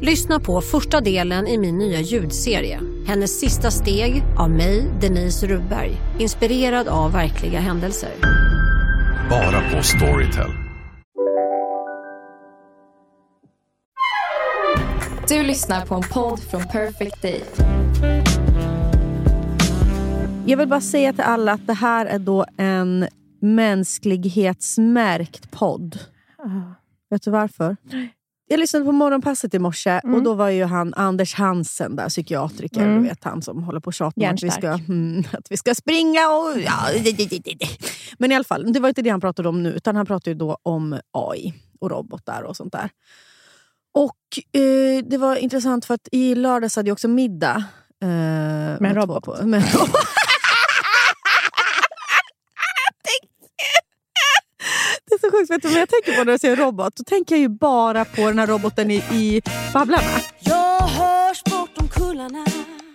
Lyssna på första delen i min nya ljudserie. Hennes sista steg av mig, Denise Rubberg. Inspirerad av verkliga händelser. Bara på Storytel. Du lyssnar på en podd från Perfect Day. Jag vill bara säga till alla att det här är då en mänsklighetsmärkt podd. Uh. Vet du varför? Jag lyssnade på morgonpasset i morse mm. och då var ju han Anders Hansen, där, psykiatriker, mm. du vet han som håller på och tjatar om att vi, ska, mm, att vi ska springa och... Ja, Men i alla fall, det var inte det han pratade om nu, utan han pratade ju då om AI och robotar och sånt där. Och eh, det var intressant för att i lördags hade jag också middag. Eh, med en robot? På, med en robot. Det är så sjukt, vet du vad jag tänker på när jag ser robot? Då tänker jag ju bara på den här roboten i, i Babblarna. Jag hörs bortom kullarna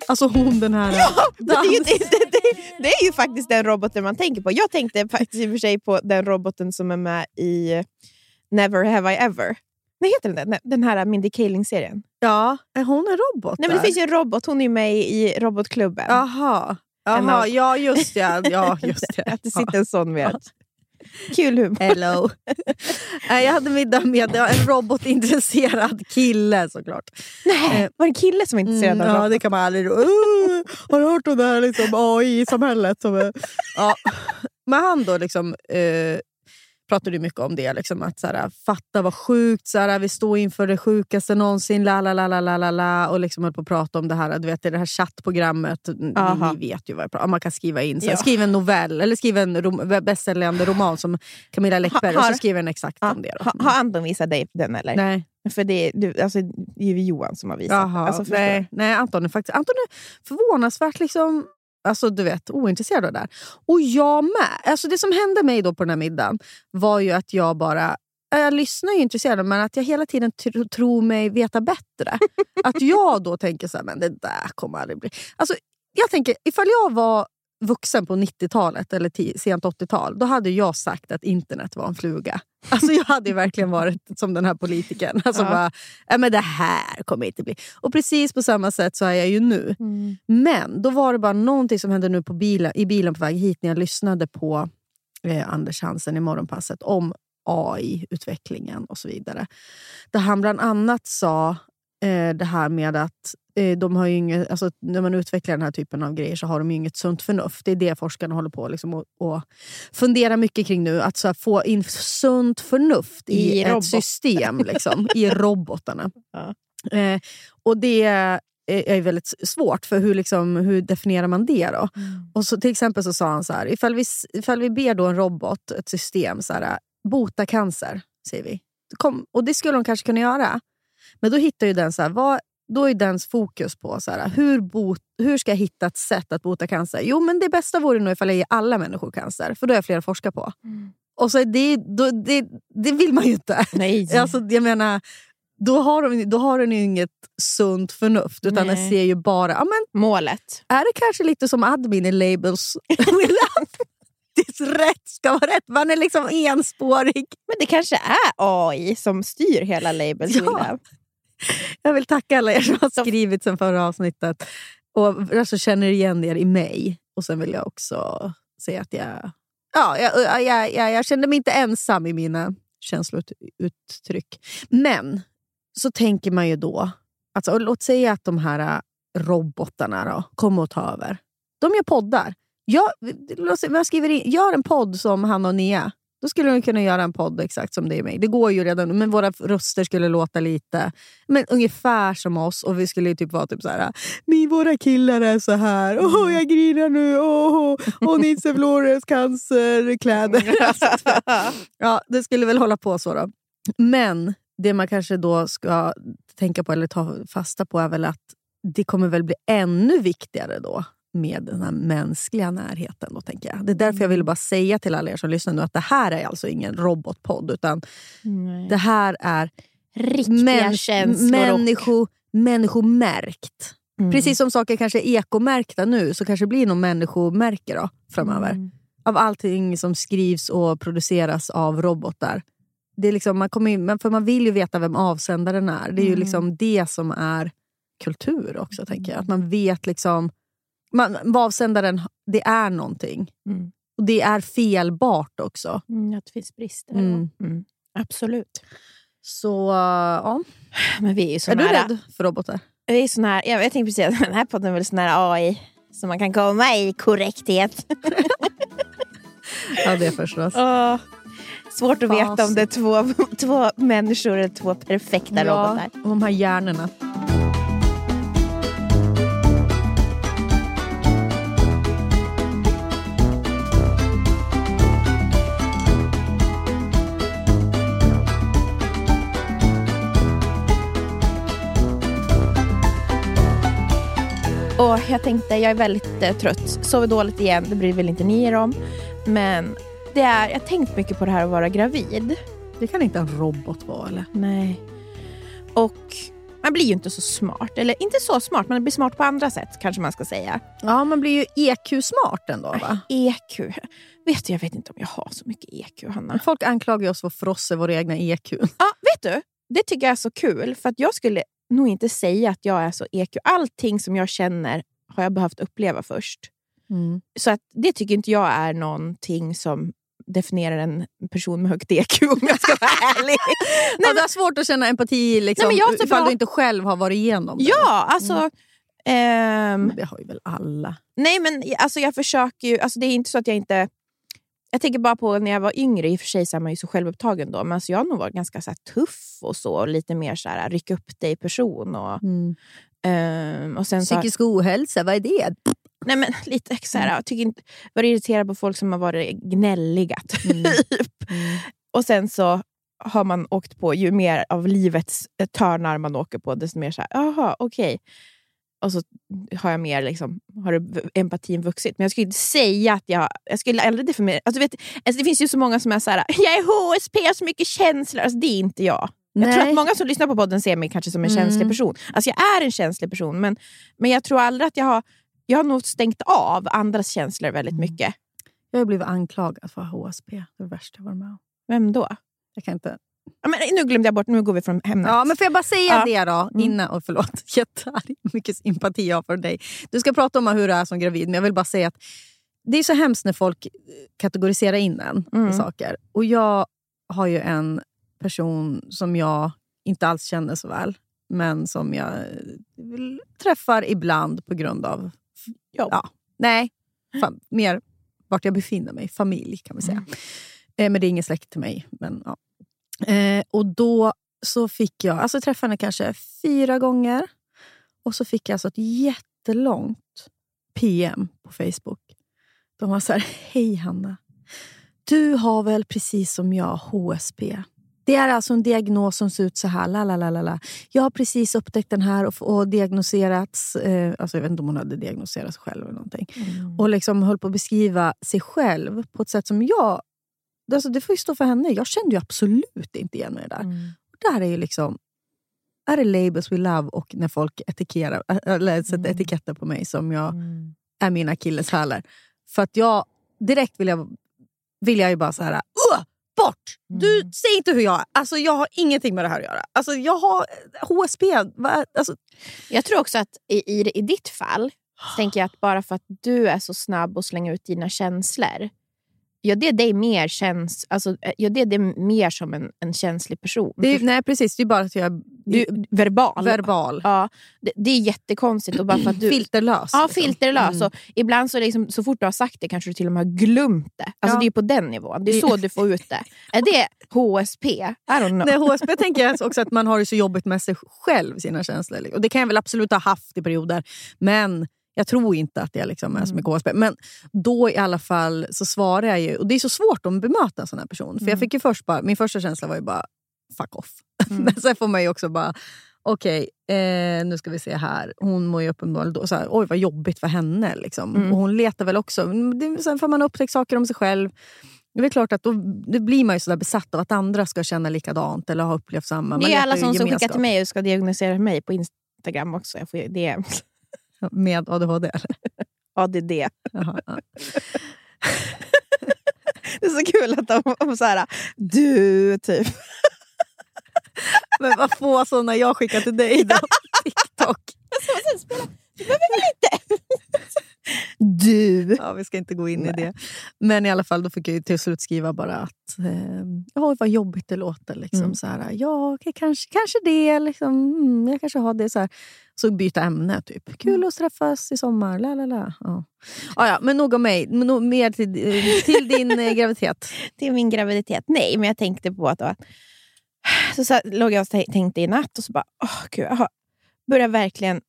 Alltså hon den här... Ja, det är, ju, det, det, det är ju faktiskt den roboten man tänker på. Jag tänkte faktiskt i och för sig på den roboten som är med i Never have I ever. Vad heter den? Den här Mindy Kaling-serien. Ja, är hon en robot? Nej, men det finns ju en robot. Hon är med i Robotklubben. Jaha, Jaha ja just ja. ja just det. Att det sitter en sån med. Kul humor. Hello. jag hade middag med en robotintresserad kille såklart. Nej, var det en kille som var intresserad mm, av? Ja, det kan man aldrig... Uh, har du hört om det här liksom, AI-samhället? Som ja. Men han då liksom... Uh, pratade mycket om det. Liksom, att såhär, Fatta vad sjukt, såhär, vi står inför det sjukaste någonsin. La, la, la, la, la, la. Och liksom höll på att prata om det här, du vet, det här chattprogrammet. Ni, ni, vet ju vad jag pratar om. Man kan skriva in. Såhär, ja. Skriv en novell eller skriv en rom, bästsäljande roman som Camilla Läckberg ha, och så skriver en exakt ja, om det. Då. Har Anton visat dig den eller? Nej. För det är, du, alltså, det är ju Johan som har visat. Jaha, alltså, nej, nej, Anton är faktiskt Anton är förvånansvärt liksom Alltså du vet, ointresserad av det där. Och jag med. Alltså det som hände mig då på den här middagen var ju att jag bara... Eh, jag lyssnar ju intresserad, men att jag hela tiden tr tror mig veta bättre. att jag då tänker så här, men det där kommer aldrig bli... Alltså, jag tänker, ifall jag var vuxen på 90-talet eller sent 80-tal, då hade jag sagt att internet var en fluga. Alltså jag hade verkligen varit som den här politikern. Alltså ja. bara, men det här kommer inte bli... Och precis på samma sätt så är jag ju nu. Mm. Men då var det bara någonting som hände nu på bilen, i bilen på väg hit när jag lyssnade på eh, Anders Hansen i morgonpasset om AI-utvecklingen och så vidare. Där han bland annat sa eh, det här med att eh, de har inget, alltså, när man utvecklar den här typen av grejer så har de inget sunt förnuft. Det är det forskarna håller på liksom, och, och funderar mycket kring nu. Att här, få in sunt förnuft i, I ett system, liksom, i robotarna. Ja. Eh, och det är väldigt svårt, för hur, liksom, hur definierar man det då? Mm. Och så, till exempel så sa han så här, ifall vi, ifall vi ber då en robot, ett system, så här, bota cancer, säger vi. Kom, och det skulle de kanske kunna göra. Men då hittar ju den så här, vad, då är dens fokus på så här, hur, bot, hur ska jag hitta ett sätt att bota cancer. Jo, men det bästa vore nog ifall jag ger alla människor cancer, för då är jag fler att forska på. Mm. Och så det, då, det, det vill man ju inte. Nej. Alltså, jag menar, då har, de, då har den ju inget sunt förnuft, utan Nej. den ser ju bara... Ja, men, Målet. Är det kanske lite som admin i Labels rätt ska vara rätt. Man är liksom enspårig. Men det kanske är AI som styr hela Labels ja. Jag vill tacka alla er som har skrivit sen förra avsnittet och alltså känner igen er i mig. Och sen vill jag också säga att jag, ja, jag, jag, jag, jag kände mig inte ensam i mina känslouttryck. Men så tänker man ju då, alltså, låt säga att de här robotarna då, kommer att ta över. De gör poddar. Jag, jag skriver in, gör en podd som han och Nia. Då skulle de kunna göra en podd exakt som det är mig. Det går ju redan men våra röster skulle låta lite men ungefär som oss. Och vi skulle typ vara typ så här. Min, våra killar är så här. Åh, oh, jag grinar nu. Åh, oh, oh, Nisse Flores cancerkläder. ja, det skulle väl hålla på så då. Men det man kanske då ska tänka på eller ta fasta på är väl att det kommer väl bli ännu viktigare då med den här mänskliga närheten. Då, tänker jag. Det är därför jag ville bara säga till alla er som lyssnar nu att det här är alltså ingen robotpodd. Utan Nej. det här är Riktiga känslor. människo, människomärkt. Mm. Precis som saker kanske är ekomärkta nu så kanske det blir någon människomärke då, framöver. Mm. Av allting som skrivs och produceras av robotar. Det är liksom, man kommer in, för man vill ju veta vem avsändaren är. Det är ju Mm. liksom det som är kultur också. tänker jag. Att man vet liksom... Man, vad avsändaren, det är någonting. Mm. Och det är felbart också. Mm, att det finns brister. Mm. Mm. Absolut. Så ja. Men vi är ju Är såna du rädd för robotar? Vi är såna här, jag, jag tänkte precis att den här podden är väl sån här AI som man kan komma i korrekthet. Ja, det förstås. Åh, svårt att Fas. veta om det är två, två människor eller två perfekta robotar. och de här hjärnorna. Jag tänkte, jag är väldigt eh, trött, sover dåligt igen, det bryr väl inte ni er om. Men det är, jag har tänkt mycket på det här att vara gravid. Det kan inte en robot vara eller? Nej. Och man blir ju inte så smart. Eller inte så smart, man blir smart på andra sätt kanske man ska säga. Ja, man blir ju EQ-smart ändå va? EQ. Vet du, jag vet inte om jag har så mycket EQ, Hanna. Folk anklagar oss för att frossa våra egna EQ. Ja, vet du? Det tycker jag är så kul. För att jag skulle nog inte säga att jag är så EQ. Allting som jag känner har jag behövt uppleva först. Mm. Så att det tycker inte jag är någonting som definierar en person med högt EQ om jag ska vara ärlig. Nej, det är svårt att känna empati liksom, Nej, men jag har ifall bra- du inte själv har varit igenom det. Ja, alltså... Mm. ehm, Men det har ju väl alla. nej, men alltså, jag försöker ju... Alltså, det är inte så att jag inte... Jag tänker bara på när jag var yngre, i och för sig så är man ju så självupptagen då, men alltså, jag har nog varit ganska så tuff och så, och lite mer så här, ryck upp dig person. Och, Mm. Ehm, och sen så, Psykisk ohälsa, vad är det? nej, men, lite så här, jag tycker inte, var irriterad på folk som har varit gnälliga. Typ. Mm. Och sen så har man åkt på, ju mer av livets törnar man åker på, desto mer så här, jaha, okej. Och så har jag mer liksom, har empatin vuxit. Men jag skulle inte säga att jag... Jag skulle aldrig definiera... Alltså, vet, alltså det finns ju så många som är så här, jag är HSP, jag har så mycket känslor. Alltså, det är inte jag. Jag tror Nej. att många som lyssnar på podden ser mig kanske som en Mm. känslig person. Alltså jag är en känslig person, men, men jag tror aldrig att jag har... Jag har nog stängt av andras känslor väldigt Mm. mycket. Jag har blivit anklagad för HSP. Det det värsta jag varit med om. Vem då? Jag kan inte... Ja, men nu glömde jag bort, nu går vi från ämnet. Ja, men får jag bara säga Ja. det då? Mm. Innan, och förlåt, jättearg. Mycket sympati jag har för dig. Du ska prata om hur du är som gravid, men jag vill bara säga att det är så hemskt när folk kategoriserar in en Mm. i saker. Och jag har ju en person som jag inte alls känner så väl, men som jag eh, träffar ibland på grund av... Jobb. Ja, nej, fa- mer vart jag befinner mig. Familj kan man säga. Mm. Eh, men det är ingen släkt till mig. Men, ja. eh, och då så fick jag, alltså jag träffade henne kanske fyra gånger. Och så fick jag alltså ett jättelångt PM på Facebook. De var så här, hej Hanna. Du har väl precis som jag HSP? Det är alltså en diagnos som ser ut så här. La, la, la, la, la. Jag har precis upptäckt den här och, och diagnoserats. Eh, alltså jag vet inte om hon hade diagnoserat sig själv eller någonting. Och liksom höll på att beskriva sig själv på ett sätt som jag... Alltså det får ju stå för henne. Jag kände ju absolut inte igen mig där. Och där är ju liksom... Är det labels we love och när folk etikerar, eller sätter etiketter på mig som jag är mina akilleshälar. För att jag direkt vill jag, vill jag ju bara så här... "Ugh, bort! Du, säg inte hur jag är. Alltså, jag har ingenting med det här att göra. Alltså, jag har HSP. Va? Alltså, Jag tror också att i, i, i ditt fall, tänker jag att bara för att du är så snabb att slänga ut dina känslor, gör det dig mer, käns, alltså, eh, gör det dig mer som en, en känslig person? det nej, precis. Det är bara att jag du, verbal. verbal. Ja, det, det är jättekonstigt. Och bara för att du, Filterlös. Ja, liksom. filterlös. Mm. Ibland så, liksom, så fort du har sagt det kanske du till och med har glömt det. Alltså, Ja. Det är på den nivån. Det är så du får ut det. Är det HSP? I don't know. Nej, HSP tänker jag också att man har det så jobbigt med sig själv, sina känslor. Och Det kan jag väl absolut ha haft i perioder, men jag tror inte att jag liksom är så mycket HSP. Men då i alla fall så svarar jag ju, och det är så svårt att bemöta en sån här person. För jag fick ju först bara, min första känsla var ju bara fuck off. Men sen får man ju också bara, Okej, eh, nu ska vi se här. Hon mår ju uppenbarligen då, så här, oj vad jobbigt för henne. Liksom. Mm. Och hon letar väl också. Det, sen får man upptäcka saker om sig själv. Det är klart att då, då blir man ju så besatt av att andra ska känna likadant eller ha upplevt samma. Det är alla som, som skickar till mig och ska diagnosera mig på Instagram också. Jag får DM. Med ADHD eller? ADD. Jaha, ja. Det är så kul att de, de så här, du, typ. Men vad få såna jag skickar till dig då? TikTok. Du behöver väl inte? Du. Ja, vi ska inte gå in i det. Men i alla fall, då fick jag till slut skriva bara att eh, oj, vad jobbigt det låter. Liksom, Mm. så här, ja, okej, kanske, kanske det. Liksom, mm, jag kanske har det. Så, här. så byta ämne. typ. Kul Mm. att träffas i sommar. La, la, la. Ja. Ja, ja, men nog om mig. Nog mer till, eh, till din eh, graviditet. Är min graviditet. Nej, men jag tänkte på att... Då, så, så här, låg jag och tä- tänkte i natt och så bara, åh gud, jag börjar verkligen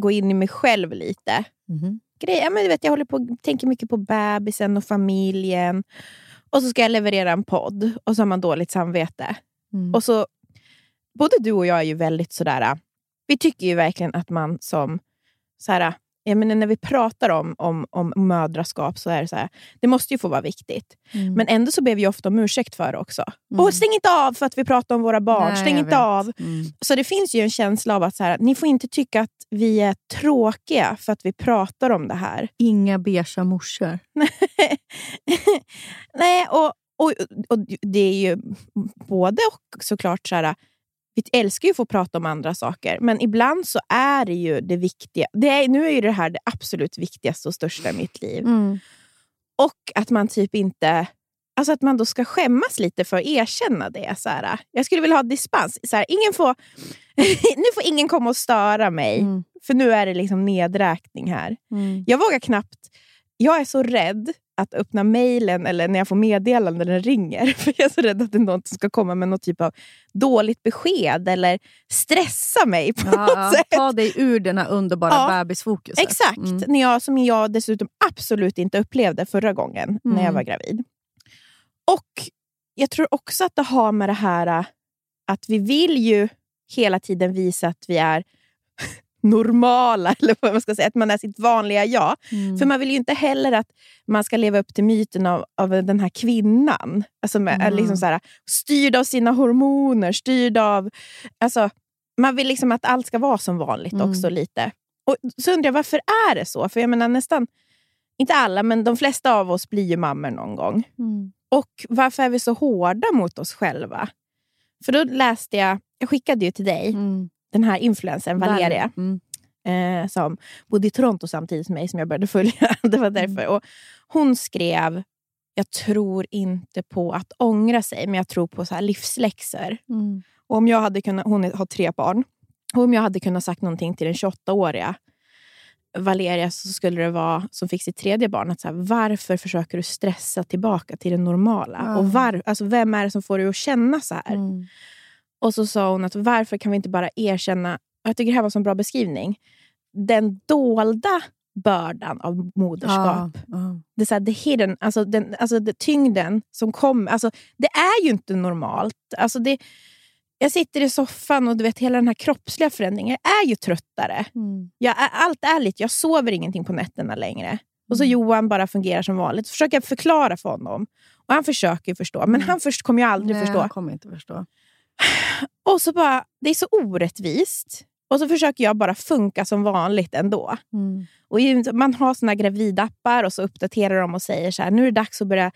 gå in i mig själv lite. Mhm. Grej, ja, men du vet, jag håller på, tänker mycket på bebisen och familjen. Och så ska jag leverera en podd och så har man dåligt samvete. Mm. Och så, både du och jag är ju väldigt sådär... Vi tycker ju verkligen att man som... Såhär, jag menar, när vi pratar om, om, om mödraskap så är det så här, det måste ju få vara viktigt. Mm. Men ändå så ber vi ofta om ursäkt för det också. Och stäng inte av för att vi pratar om våra barn. Nej, stäng inte vet. av. Mm. Så det finns ju en känsla av att så här, ni får inte tycka att vi är tråkiga för att vi pratar om det här. Inga beiga morsor. Nej, och, och, och det är ju både och såklart så här, vi älskar ju att få prata om andra saker, men ibland så är det ju det viktiga. Det är, nu är ju det här det absolut viktigaste och största i mitt liv. Mm. Och att man typ inte... Alltså att man då ska skämmas lite för att erkänna det. Så här, jag skulle vilja ha dispens. Så här, ingen får, nu får ingen komma och störa mig, Mm. för nu är det liksom nedräkning här. Mm. Jag vågar knappt... Jag är så rädd att öppna mejlen eller när jag får meddelanden när den ringer. För Jag är så rädd att det är någon som ska komma med något typ av dåligt besked eller stressa mig på Ja, något sätt. Ta dig ur den här underbara Ja, bebisfokuset. Exakt, Mm. när jag, som jag dessutom absolut inte upplevde förra gången när jag Mm. var gravid. Och jag tror också att det har med det här äh, att vi vill ju hela tiden visa att vi är normala, eller vad man ska säga, att man är sitt vanliga jag. Mm. För man vill ju inte heller att man ska leva upp till myten av, av den här kvinnan. Alltså med, Mm. liksom så här, styrd av sina hormoner, styrd av... Alltså, man vill liksom att allt ska vara som vanligt Mm. också lite. Och Så undrar jag, varför är det så? För jag menar nästan, inte alla, men de flesta av oss blir ju mammor någon gång. Mm. Och varför är vi så hårda mot oss själva? För då läste jag, jag skickade ju till dig, Mm. Den här influencern Valeria Mm. eh, som bodde i Toronto samtidigt som mig, som jag började följa. Det var därför. Och hon skrev, jag tror inte på att ångra sig, men jag tror på så här livsläxor. Mm. Och om jag hade kunnat, hon har tre barn. Och om jag hade kunnat sagt någonting till den 28-åriga Valeria så skulle det vara, som fick sitt tredje barn, att så här, varför försöker du stressa tillbaka till det normala? Ja. Och var, alltså, vem är det som får dig att känna så här? Och så sa hon att varför kan vi inte bara erkänna, jag tycker det här var en bra beskrivning, den dolda bördan av moderskap. Ja, ja. Det är så här, the hidden, alltså, den, alltså det, tyngden som kommer. Alltså, det är ju inte normalt. Alltså det, jag sitter i soffan och du vet hela den här kroppsliga förändringen. Jag är ju tröttare. Mm. Jag allt är lite, jag sover ingenting på nätterna längre. Och så Mm. Johan bara fungerar som vanligt. Försöker jag förklara för honom. Och han försöker förstå, men Mm. han först kommer ju aldrig Nej, förstå. jag kommer inte förstå. Och så bara, det är så orättvist. Och så försöker jag bara funka som vanligt ändå. Mm. Och man har såna gravidappar och så uppdaterar de och säger så här, nu är det dags att börja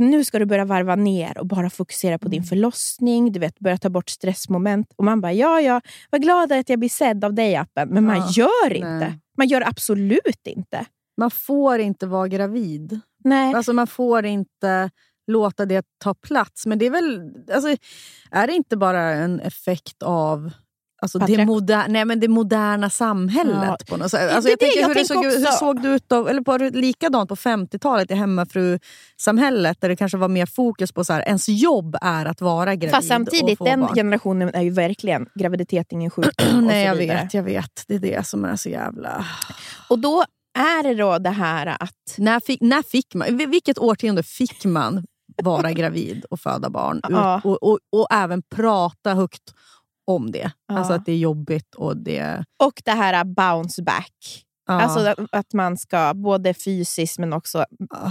nu ska du börja varva ner och bara fokusera på din förlossning. Du vet, börja ta bort stressmoment. Och man bara, ja, ja, vad glad att jag blir sedd av dig appen. Men man Ja, gör inte. nej. Man gör absolut inte. Man får inte vara gravid. Nej. Alltså man får inte låta det ta plats. Men det är väl... Alltså, är det inte bara en effekt av alltså det, moder, nej, men det moderna samhället? Ja. på något sätt? Alltså, jag det tänker, jag hur, tänker såg, hur såg det ut då? Eller det likadant på 50-talet i hemmafrusamhället? Där det kanske var mer fokus på så här, ens jobb är att vara gravid Fast samtidigt, den barn. generationen är ju verkligen graviditet ingen sjukdom. Nej, jag vet, jag vet. Det är det som är så jävla... Och då är det då det här att... När fick, när fick man, vil- vilket årtionde fick man vara gravid och föda barn? Ja. Och, och, och även prata högt om det. Ja. Alltså att det är jobbigt och det... Och det här uh, bounce back. Ja. Alltså att, man ska, både fysiskt men också... Ah.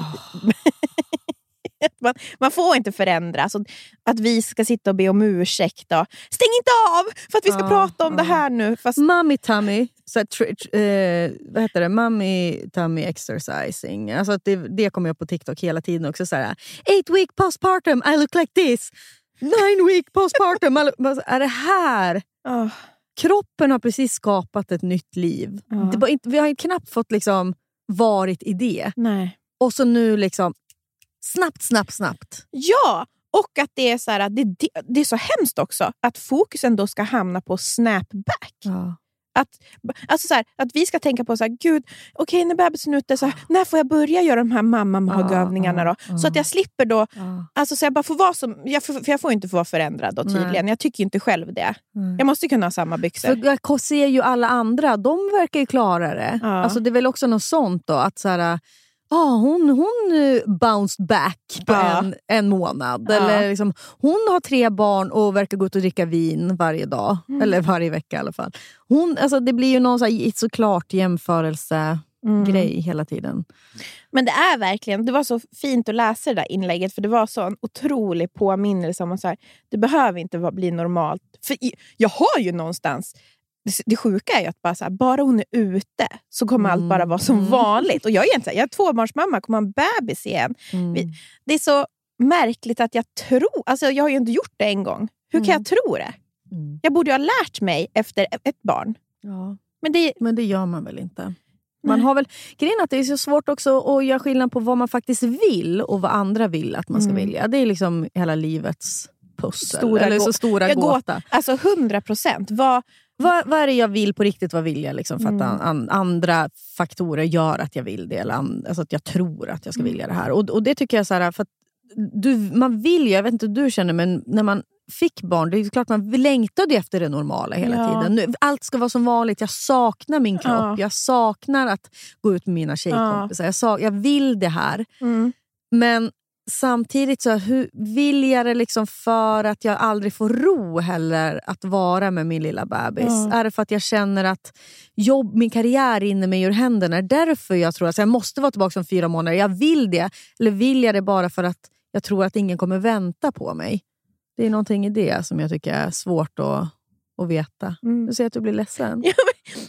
man, man får inte förändras. Och att vi ska sitta och be om ursäkt. Då. Stäng inte av för att vi ska Ja, prata om det ja. här nu. Fast, Mommy tummy, så eh, vad heter det? Mommy tummy exercising. Alltså det, det kommer upp på TikTok hela tiden också. Så här, Eight week postpartum, I look like this. Nine week postpartum. Vad är det här? Åh. Kroppen har precis skapat ett nytt liv. Ja. Det var inte, vi har knappt fått liksom varit i det. nej. Och så nu liksom snabbt, snabbt, snabbt. Ja, och att det är, så här, det, det, är så hemskt också att fokusen då ska hamna på snapback. Att, alltså så här, att vi ska tänka på så här, gud, okej när bebisen är ute, så här, när får jag börja göra de här mamma-magövningarna då? Så att jag slipper då, alltså så jag bara får vara som, jag får, för jag får inte få vara förändrad då tydligen. Nej. Jag tycker inte själv det. Mm. Jag måste kunna ha samma byxor. För jag ser ju alla andra, de verkar ju klara det. Ja. Alltså det är väl också något sånt då, att så ah, hon, hon eh, bounced back på Ja. en, en månad. Ja. Eller liksom, hon har tre barn och verkar gå ut och dricka vin varje dag. Mm. Eller varje vecka i alla fall. Hon, alltså, det blir ju någon så här, såklart jämförelse Mm. grej hela tiden. Men det är verkligen, det var så fint att läsa det där inlägget för det var så en otrolig påminnelse om att så här, det behöver inte bli normalt. För jag har ju någonstans, det, sjuka är ju att bara, så här, bara hon är ute så kommer allt bara vara som Mm. vanligt. Och jag är, egentligen, jag är tvåbarnsmamma, kommer ha en bebis igen. Mm. Det är så märkligt att jag tror, alltså jag har ju inte gjort det en gång. Hur kan Mm. jag tro det? Mm. Jag borde ju ha lärt mig efter ett barn. Ja. Men det, Men det gör man väl inte? Man har väl, grejen att det är så svårt också att göra skillnad på vad man faktiskt vill och vad andra vill att man ska Mm. vilja. Det är liksom hela livets pussel. Stora eller så stora gåta. alltså 100 procent. Vad, Vad, vad är det jag vill på riktigt? Vad vill jag? Liksom, för Mm. att an, an, andra faktorer gör att jag vill det. Eller an, alltså att jag tror att jag ska Mm. vilja det här. Och, och det tycker jag så här, för du, man vill ju, jag vet inte hur du känner, men när man fick barn, det är klart man längtade efter det normala hela Ja. tiden. Nu, allt ska vara som vanligt. Jag saknar min kropp. Ja. Jag saknar att gå ut med mina tjejkompisar. Jag, sak, jag vill det här. mm. Men samtidigt så hur vill jag det liksom för att jag aldrig får ro heller att vara med min lilla bebis? Ja. Är det för att jag känner att jobb, min karriär rinner mig ur händerna? Är därför jag tror att jag måste vara tillbaka om fyra månader? Jag vill det. Eller vill jag det bara för att jag tror att ingen kommer vänta på mig? Det är någonting i det som jag tycker är svårt att, att veta. Mm. Du säger att du blir ledsen.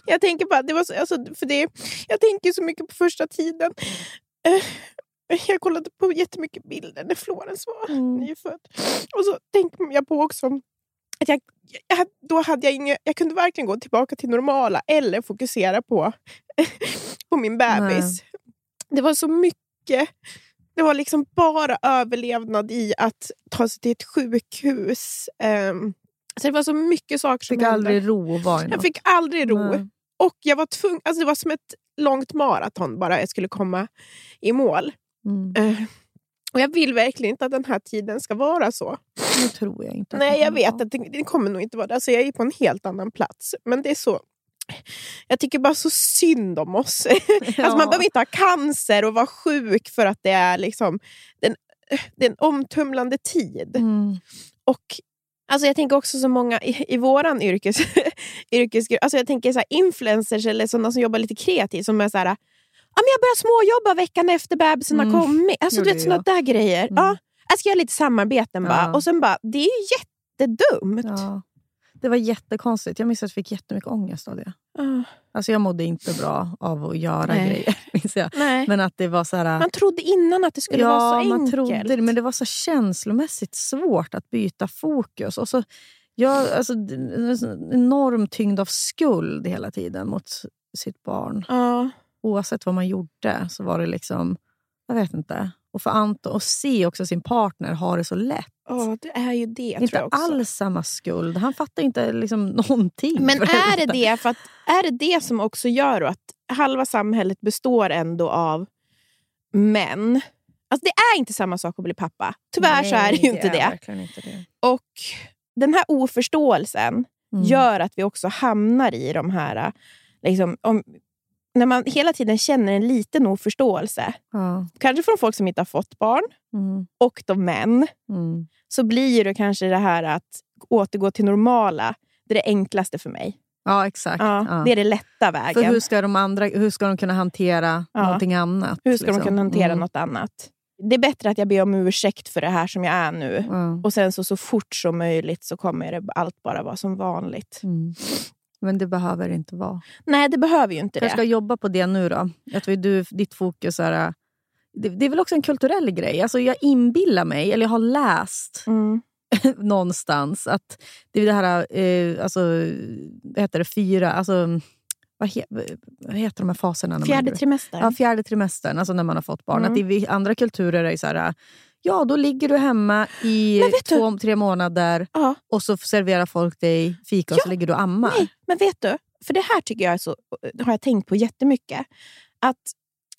Jag tänker bara, det var så, alltså, för det, jag tänker så mycket på första tiden. Eh, Jag kollade på jättemycket bilder när Florens var Mm. nyfödd. Och så tänker jag på också att jag, jag, då hade jag, inga, jag kunde varken gå tillbaka till normala eller fokusera på, på min bebis. Det var så mycket. Det var liksom bara överlevnad i att ta sig till ett sjukhus. Ehm, så det var så mycket saker som Fick hände. aldrig ro i Jag något. fick aldrig ro. Nej. Och jag var tvungen, alltså det var som ett långt maraton bara jag skulle komma i mål. Mm. Eh, och jag vill verkligen inte att den här tiden ska vara så. Det tror jag inte. Nej, jag vet att det, det kommer nog inte vara det. Alltså jag är på en helt annan plats. Men det är så... Jag tycker bara så synd om oss. alltså man behöver inte ha cancer och vara sjuk för att det är liksom den, det är en omtumlande tid. Mm. Och alltså jag tänker också så många i, i våran yrkes, yrkesgrupp, alltså jag tänker så här influencers eller sådana som jobbar lite kreativt som är så här, ja, men jag börjar småjobba veckan efter bebisen Mm. har kommit. Alltså, du Gjorde vet sådana där grejer. Mm. Ja, jag ska göra lite samarbeten bara. Ja. Och sen bara, det är ju jättedumt. Ja. Det var jättekonstigt. Jag minns att jag fick jättemycket ångest av det. Ah, Alltså jag mådde inte bra av att göra Nej. grejer. Minns jag. nej. Men att det var så här... Man trodde innan att det skulle ja, vara så man enkelt. trodde det, men det var så känslomässigt svårt att byta fokus. Och så, jag, alltså, så enorm tyngd av skuld hela tiden mot sitt barn. Ja. Oavsett vad man gjorde så var det liksom... Jag vet inte. Och för Anton att se också sin partner ha det så lätt. Ja, det är ju det. tror inte jag också. alls samma skuld. Han fattar inte liksom någonting. Men är det det, för att, är det det som också gör att halva samhället består ändå av män? Alltså det är inte samma sak att bli pappa. Tyvärr så är det ju inte det. inte det. Och den här oförståelsen Mm. gör att vi också hamnar i de här... Liksom, om, när man hela tiden känner en liten oförståelse, Ja. kanske från folk som inte har fått barn, Mm. och de män, Mm. så blir det kanske det här att återgå till normala. Det är det enklaste för mig. Ja, exakt. Ja, Ja. Det är det lätta vägen. För hur ska, de andra, hur ska de kunna hantera Ja. någonting annat? Hur ska de liksom? kunna hantera Mm. något annat? Det är bättre att jag ber om ursäkt för det här som jag är nu. Mm. Och sen så, så fort som möjligt så kommer det allt bara vara som vanligt. Mm. Men det behöver inte vara. Nej, det behöver ju inte Jag ska det. jobba på det nu då. Jag tror du, ditt fokus är... äh, Det, det är väl också en kulturell grej. Alltså jag inbillar mig, eller jag har läst Mm. någonstans att det är det här, eh, alltså, vad heter det, fyra, alltså, vad, he, vad heter de här faserna? När Fjärde man, trimestern. Ja, fjärde trimestern, alltså när man har fått barn. Mm. Att i andra kulturer är det så här, ja då ligger du hemma i vet du- två, tre månader Ja. och så serverar folk dig fika och så Ja, ligger du och ammar. Nej, men vet du? För det här tycker jag så, har jag tänkt på jättemycket. Att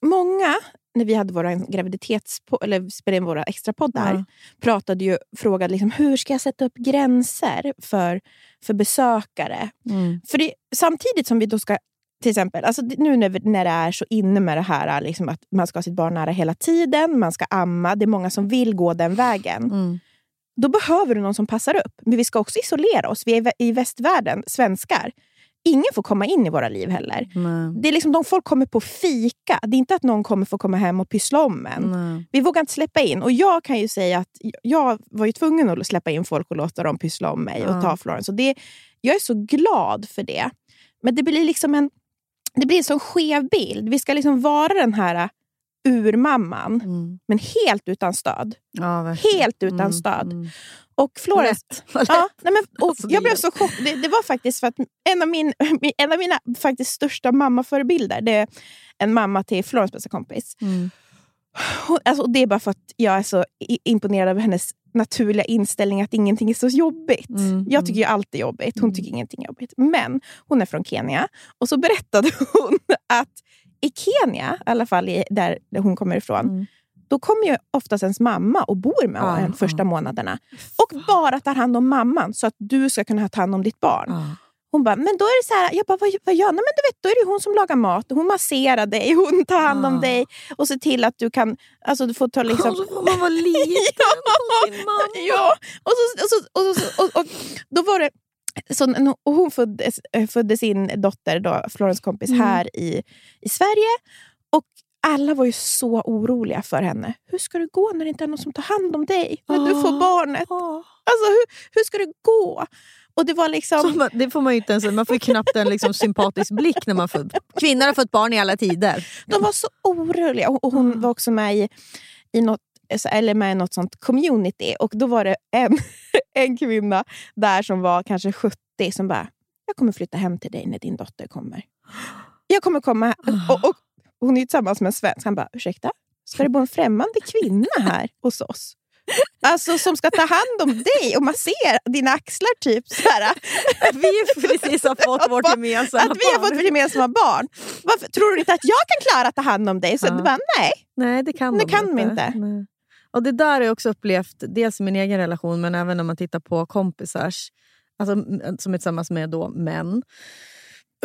många, när vi hade våra graviditets eller spelade in våra extra poddar, Ja. pratade ju, frågade liksom, hur ska jag sätta upp gränser för, för besökare. Mm. För det, samtidigt som vi då ska till exempel, alltså nu när, det är så inne med det här liksom att man ska ha sitt barn nära hela tiden, man ska amma, det är många som vill gå den vägen. Mm. Då behöver du någon som passar upp. Men vi ska också isolera oss. Vi är i vä- i västvärlden, svenskar. Ingen får komma in i våra liv heller. Nej. Det är liksom de folk kommer på fika. Det är inte att någon kommer få komma hem och pyssla om en. Nej. Vi vågar inte släppa in. Och jag kan ju säga att jag var ju tvungen att släppa in folk och låta dem pyssla om mig och Ja. ta Florence. Och det, jag är så glad för det. Men det blir liksom en, det blir en sån skev bild. Vi ska liksom vara den här urmamman, Mm. men helt utan stöd. Ja. Helt utan Mm, stöd. mm. Och Florence... Lätt. Ja, nej men, Alltså, jag blev så chockad. Det, det var faktiskt för att en av, min, en av mina faktiskt största mammaförebilder, det är en mamma till Florence bästa kompis. Mm. Hon, alltså, det är bara för att jag är så imponerad av hennes naturliga inställning att ingenting är så jobbigt. Mm, Jag tycker ju allt är jobbigt. Hon tycker ingenting är jobbigt. Men hon är från Kenya och så berättade hon att i Kenya, i alla fall i, där hon kommer ifrån, Mm. då kommer ju oftast ens mamma och bor med Ja, en första ja. månaderna. Och bara tar hand om mamman så att du ska kunna ta hand om ditt barn. Ja. Hon bara, men då är det så här, jag bara, vad, vad gör hon? Men du vet, då är det hon som lagar mat, hon masserar dig, hon tar hand om Ja. dig och ser till att du kan, alltså du får ta liksom... Och så får man vara liten hos sin mamma. Ja, och, så, och, så, och, så, och, och då var det... Så, och hon föddes, eh, födde sin dotter, då, Florence kompis, Mm. här i, i Sverige. Och alla var ju så oroliga för henne. Hur ska det gå när det inte är någon som tar hand om dig? När du får Ah. barnet? Ja. Alltså, hur, hur ska det gå? Och det var liksom... Man, det får man inte ens, man får knappt en liksom sympatisk blick när man född. Kvinnor har fått barn i alla tider. De var så oroliga. Och hon var också med i, i något eller med i något sånt community. Och då var det en, en kvinna där som var kanske 70 som bara, jag kommer flytta hem till dig när din dotter kommer. Jag kommer komma och, och Hon är ju tillsammans med en svensk. Han bara, ursäkta? Ska det bo en främmande kvinna här hos oss? Alltså som ska ta hand om dig och massera dina axlar typ. Så här. Vi precis har fått vårt gemensamma Att vi har barn. fått vårt gemensamma barn. Varför, tror du inte att jag kan klara att ta hand om dig? Så Ja. det bara, nej. Nej, det kan Det de kan de inte. inte. Nej. Och Det där har jag också upplevt, dels i min egen relation men även när man tittar på kompisars, alltså, som är tillsammans med då män.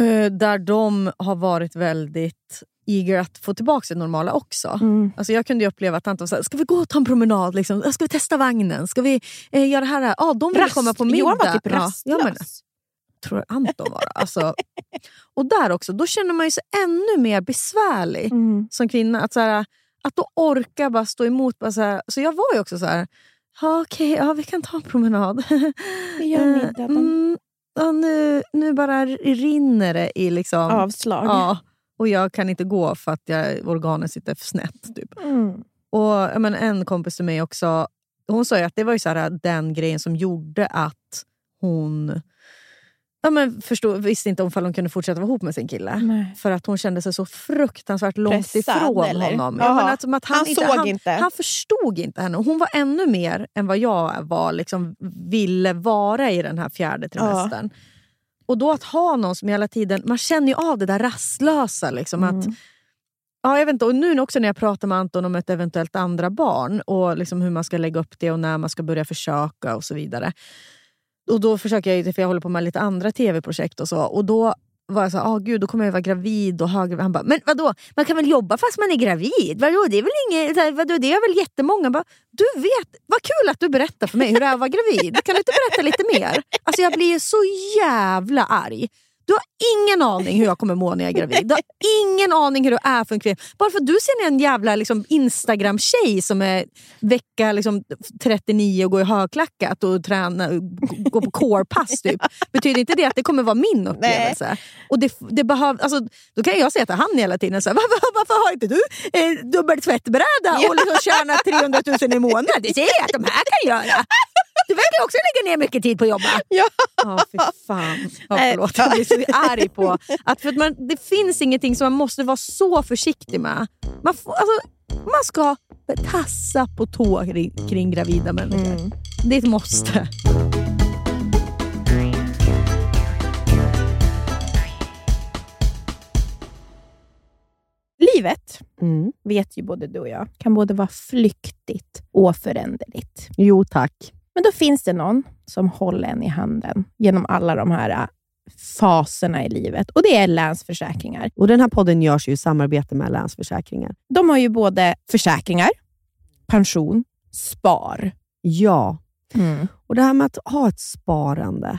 eh, Där de har varit väldigt eager att få tillbaka det normala också. Mm. Alltså jag kunde ju uppleva att Anton sa, ska vi gå och ta en promenad? Liksom? Ska vi testa vagnen? Ska vi eh, göra det här? Ja, de vill Rast- komma på middag. Johan var typ rastlös. ja, men, tror jag Anton var. Alltså, och där också, då känner man sig ännu mer besvärlig Mm. som kvinna. Att, så här, att då orka bara stå emot. Bara så, här, så jag var ju också så här, ja, okej, ja, vi kan ta en promenad. Vi gör Eh, middagen. mm, ja, nu, nu bara rinner det i liksom... Avslag. Ja, och jag kan inte gå för att jag, organen sitter för snett. Typ. Mm. Och menar, En kompis till mig också, hon sa ju att det var ju så här, den grejen som gjorde att hon ja, men förstod, visste inte om hon kunde fortsätta vara ihop med sin kille. Nej. För att hon kände sig så fruktansvärt långt Pressad, ifrån eller? honom. Ja, men alltså, att han, Han inte, såg han, inte. Han förstod inte henne. Hon var ännu mer än vad jag var, liksom, ville vara i den här fjärde trimestern. Och då att ha någon som hela tiden... Man känner ju av det där rastlösa. Liksom, Mm. att, ja, jag vet inte, och nu också när jag pratar med Anton om ett eventuellt andra barn och liksom hur man ska lägga upp det och när man ska börja försöka och så vidare. Och då försöker jag, för jag håller på med lite andra tv-projekt och så. Och då var så åh oh, gud då kommer jag vara gravid och höggravid. Han bara, men vadå? Man kan väl jobba fast man är gravid? Vadå? Det är väl inget, här, vadå? Det är väl jättemånga? Bara, du vet, vad kul att du berättar för mig hur det är att vara gravid. Kan du inte berätta lite mer? Alltså jag blir så jävla arg. Du har ingen aning hur jag kommer må när jag är gravid. Du har ingen aning hur det är för en kvinna. Bara för att du ser en jävla liksom, Instagram-tjej som är vecka liksom, 39 och går i högklackat och tränar, går på core-pass typ. betyder inte det att det kommer vara min upplevelse. Och det, det behöv, alltså, då kan jag säga till han hela tiden, så här, varför, varför har inte du eh, dubbel tvättbräda och liksom tjänar 300 000 i månaden? Det ser jag att de här kan göra. Du verkar också lägga ner mycket tid på att jobba. Ja. Oh, fy fan. Ja, förlåt, jag blir så arg på att för att man, det finns ingenting som man måste vara så försiktig med. Man, får, alltså, man ska tassa på tå kring, kring gravida människor. Mm. Det är ett måste. Livet, vet ju både du och jag, kan både vara flyktigt och föränderligt. Jo tack. Men då finns det någon som håller en i handen genom alla de här äh, faserna i livet och det är Länsförsäkringar. Och Den här podden görs ju i samarbete med Länsförsäkringar. De har ju både försäkringar, pension, spar. Ja, Mm. och det här med att ha ett sparande.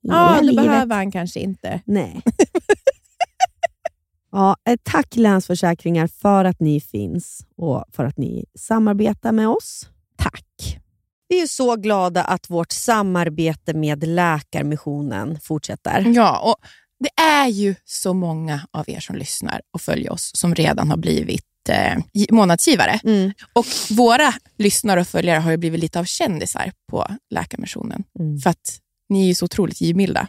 Ja, det livet. behöver han kanske inte. Nej. ja, tack Länsförsäkringar för att ni finns och för att ni samarbetar med oss. Tack. Vi är så glada att vårt samarbete med Läkarmissionen fortsätter. Ja, och det är ju så många av er som lyssnar och följer oss som redan har blivit eh, gi- månadsgivare. Mm. Och våra lyssnare och följare har ju blivit lite av kändisar på Läkarmissionen. Mm. För att ni är ju så otroligt givmilda.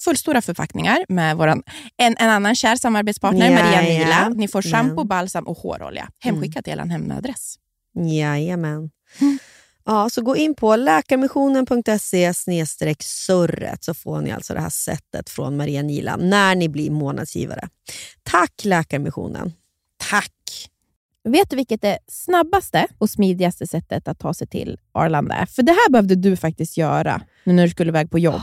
fullstora förpackningar med våran, en, en annan kär samarbetspartner, Ja, Maria ja. Nila. Ni får shampoo, Men. balsam och hårolja hemskickat till er hemadress. Jajamän. Ja, så gå in på läkarmissionen.se surret så får ni alltså det här sättet från Maria Nila när ni blir månadsgivare. Tack Läkarmissionen. Tack! Vet du vilket det snabbaste och smidigaste sättet att ta sig till Arlanda är? För det här behövde du faktiskt göra nu när du skulle iväg på jobb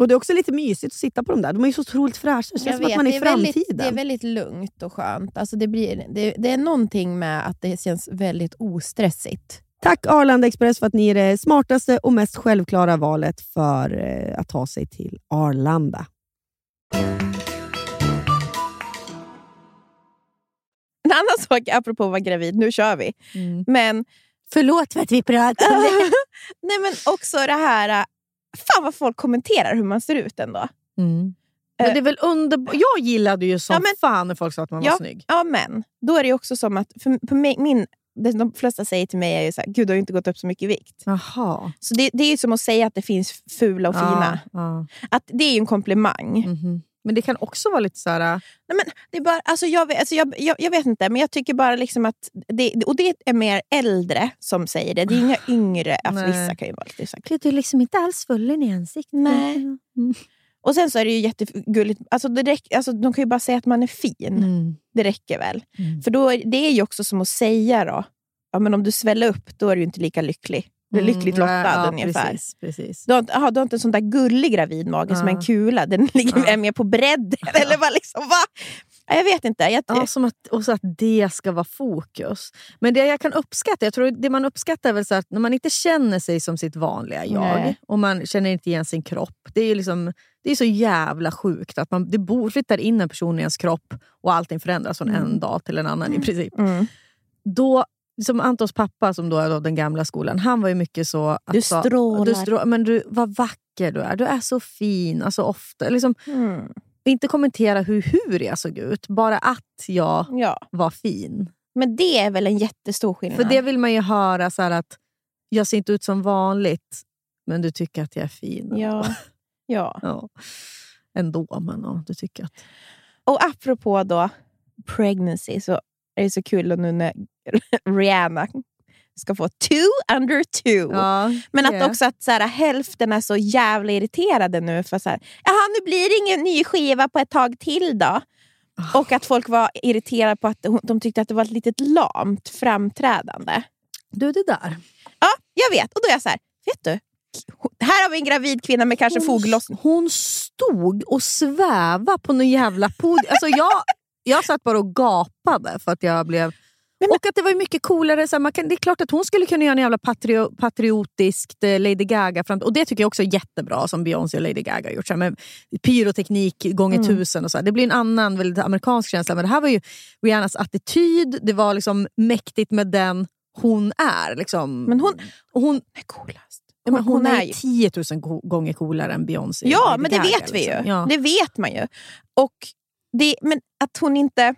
Och Det är också lite mysigt att sitta på dem där. De är ju så otroligt fräscha. Det känns som att man är i väldigt, framtiden. det är väldigt lugnt och skönt. Alltså det, blir, det, det är någonting med att det känns väldigt ostressigt Tack Arlanda Express för att ni är det smartaste och mest självklara valet för eh, att ta sig till Arlanda. En annan sak, apropå att vara gravid, nu kör vi. Mm. Men, Förlåt för att vi pratar om det. nej, men också det här, fan vad folk kommenterar hur man ser ut ändå. Mm. Men det är väl underbart. Jag gillade ju som Ja, men- fan när folk sa att man var ja, snygg. Ja, men då är det också som att, för, på mig, min, de flesta säger till mig är ju så här, gud du har inte gått upp så mycket i vikt. Jaha. Så det, det är ju som att säga att det finns fula och fina. Ja, Att det är ju en komplimang. ja. Mhm. Men det kan också vara lite så här... Nej, men det är bara, alltså jag, vet- alltså jag, jag, jag vet inte, men jag tycker bara liksom att... Det, och det är mer äldre som säger det. Det är inga yngre. Alltså Nej. vissa kan ju vara lite så här, du är liksom inte alls fullen i ansiktet. Nej. Mm. Och sen så är det ju jättegulligt. Alltså det räck, alltså de kan ju bara säga att man är fin. Mm. Det räcker väl. Mm. För då, är- det är ju också som att säga då, ja, men om du sväller upp, då är du ju inte lika lycklig. Är lyckligt lottad Mm. ja, ungefär. Precis, precis. Du har, aha, du har inte en sån där gullig gravidmage som Ja. en kula. Den ligger Ja. är mer på bredden. Eller vad liksom, va? Ja, Jag vet inte. Jag, Ja, som att, och så att det ska vara fokus. Men det jag kan uppskatta, jag tror det man uppskattar är väl så att när man inte känner sig som sitt vanliga jag Nej. och man känner inte igen sin kropp. Det är ju liksom, det är så jävla sjukt att man, det bor, flyttar in en person i ens kropp och allting förändras från en dag till en annan i princip. Mm. Då, som Antons pappa, som då är då den gamla skolan, han var ju mycket så... Att Du strålar. Du strå, men du, vad vacker du är. Du är så fin. Alltså ofta, liksom, Mm. inte kommentera hur, hur jag såg ut, bara att jag Ja. var fin. Men det är väl en jättestor skillnad? För det vill man ju höra, så att jag ser inte ut som vanligt, men du tycker att jag är fin. Ja. ja. Ja. Ändå, men ja, du tycker att... Och apropå då pregnancy så är det så kul nu när Rihanna ska få two under two. Ja, Men att också att så här, hälften är så jävla irriterade nu. för så här, Jaha, nu blir det ingen ny skiva på ett tag till då. Ah. Och att folk var irriterade på att hon- de tyckte att det var ett litet lamt framträdande. Du, det där. Ja, jag vet. Och då är jag så här, vet du? Här har vi en gravid kvinna med kanske foglossning. Hon stod och svävade på någon jävla podium. Alltså jag, jag satt bara och gapade för att jag blev... Och att det var ju mycket coolare. Så man kan, det är klart att hon skulle kunna göra en jävla patrio, patriotiskt eh, Lady Gaga. Fram, och det tycker jag också är jättebra som Beyoncé och Lady Gaga har gjort. Så här, med pyroteknik gånger Mm. tusen. Och så här. Det blir en annan väldigt amerikansk känsla. Men det här var ju Rihannas attityd. Det var liksom mäktigt med den hon är. Liksom. Men hon, hon är coolast. Ja, men hon, Hon är är ju- 10 000 go- gånger coolare än Beyoncé. Ja, men det Gaga, vet vi ju. liksom. Ja. Det vet man ju. Och det, men att hon inte...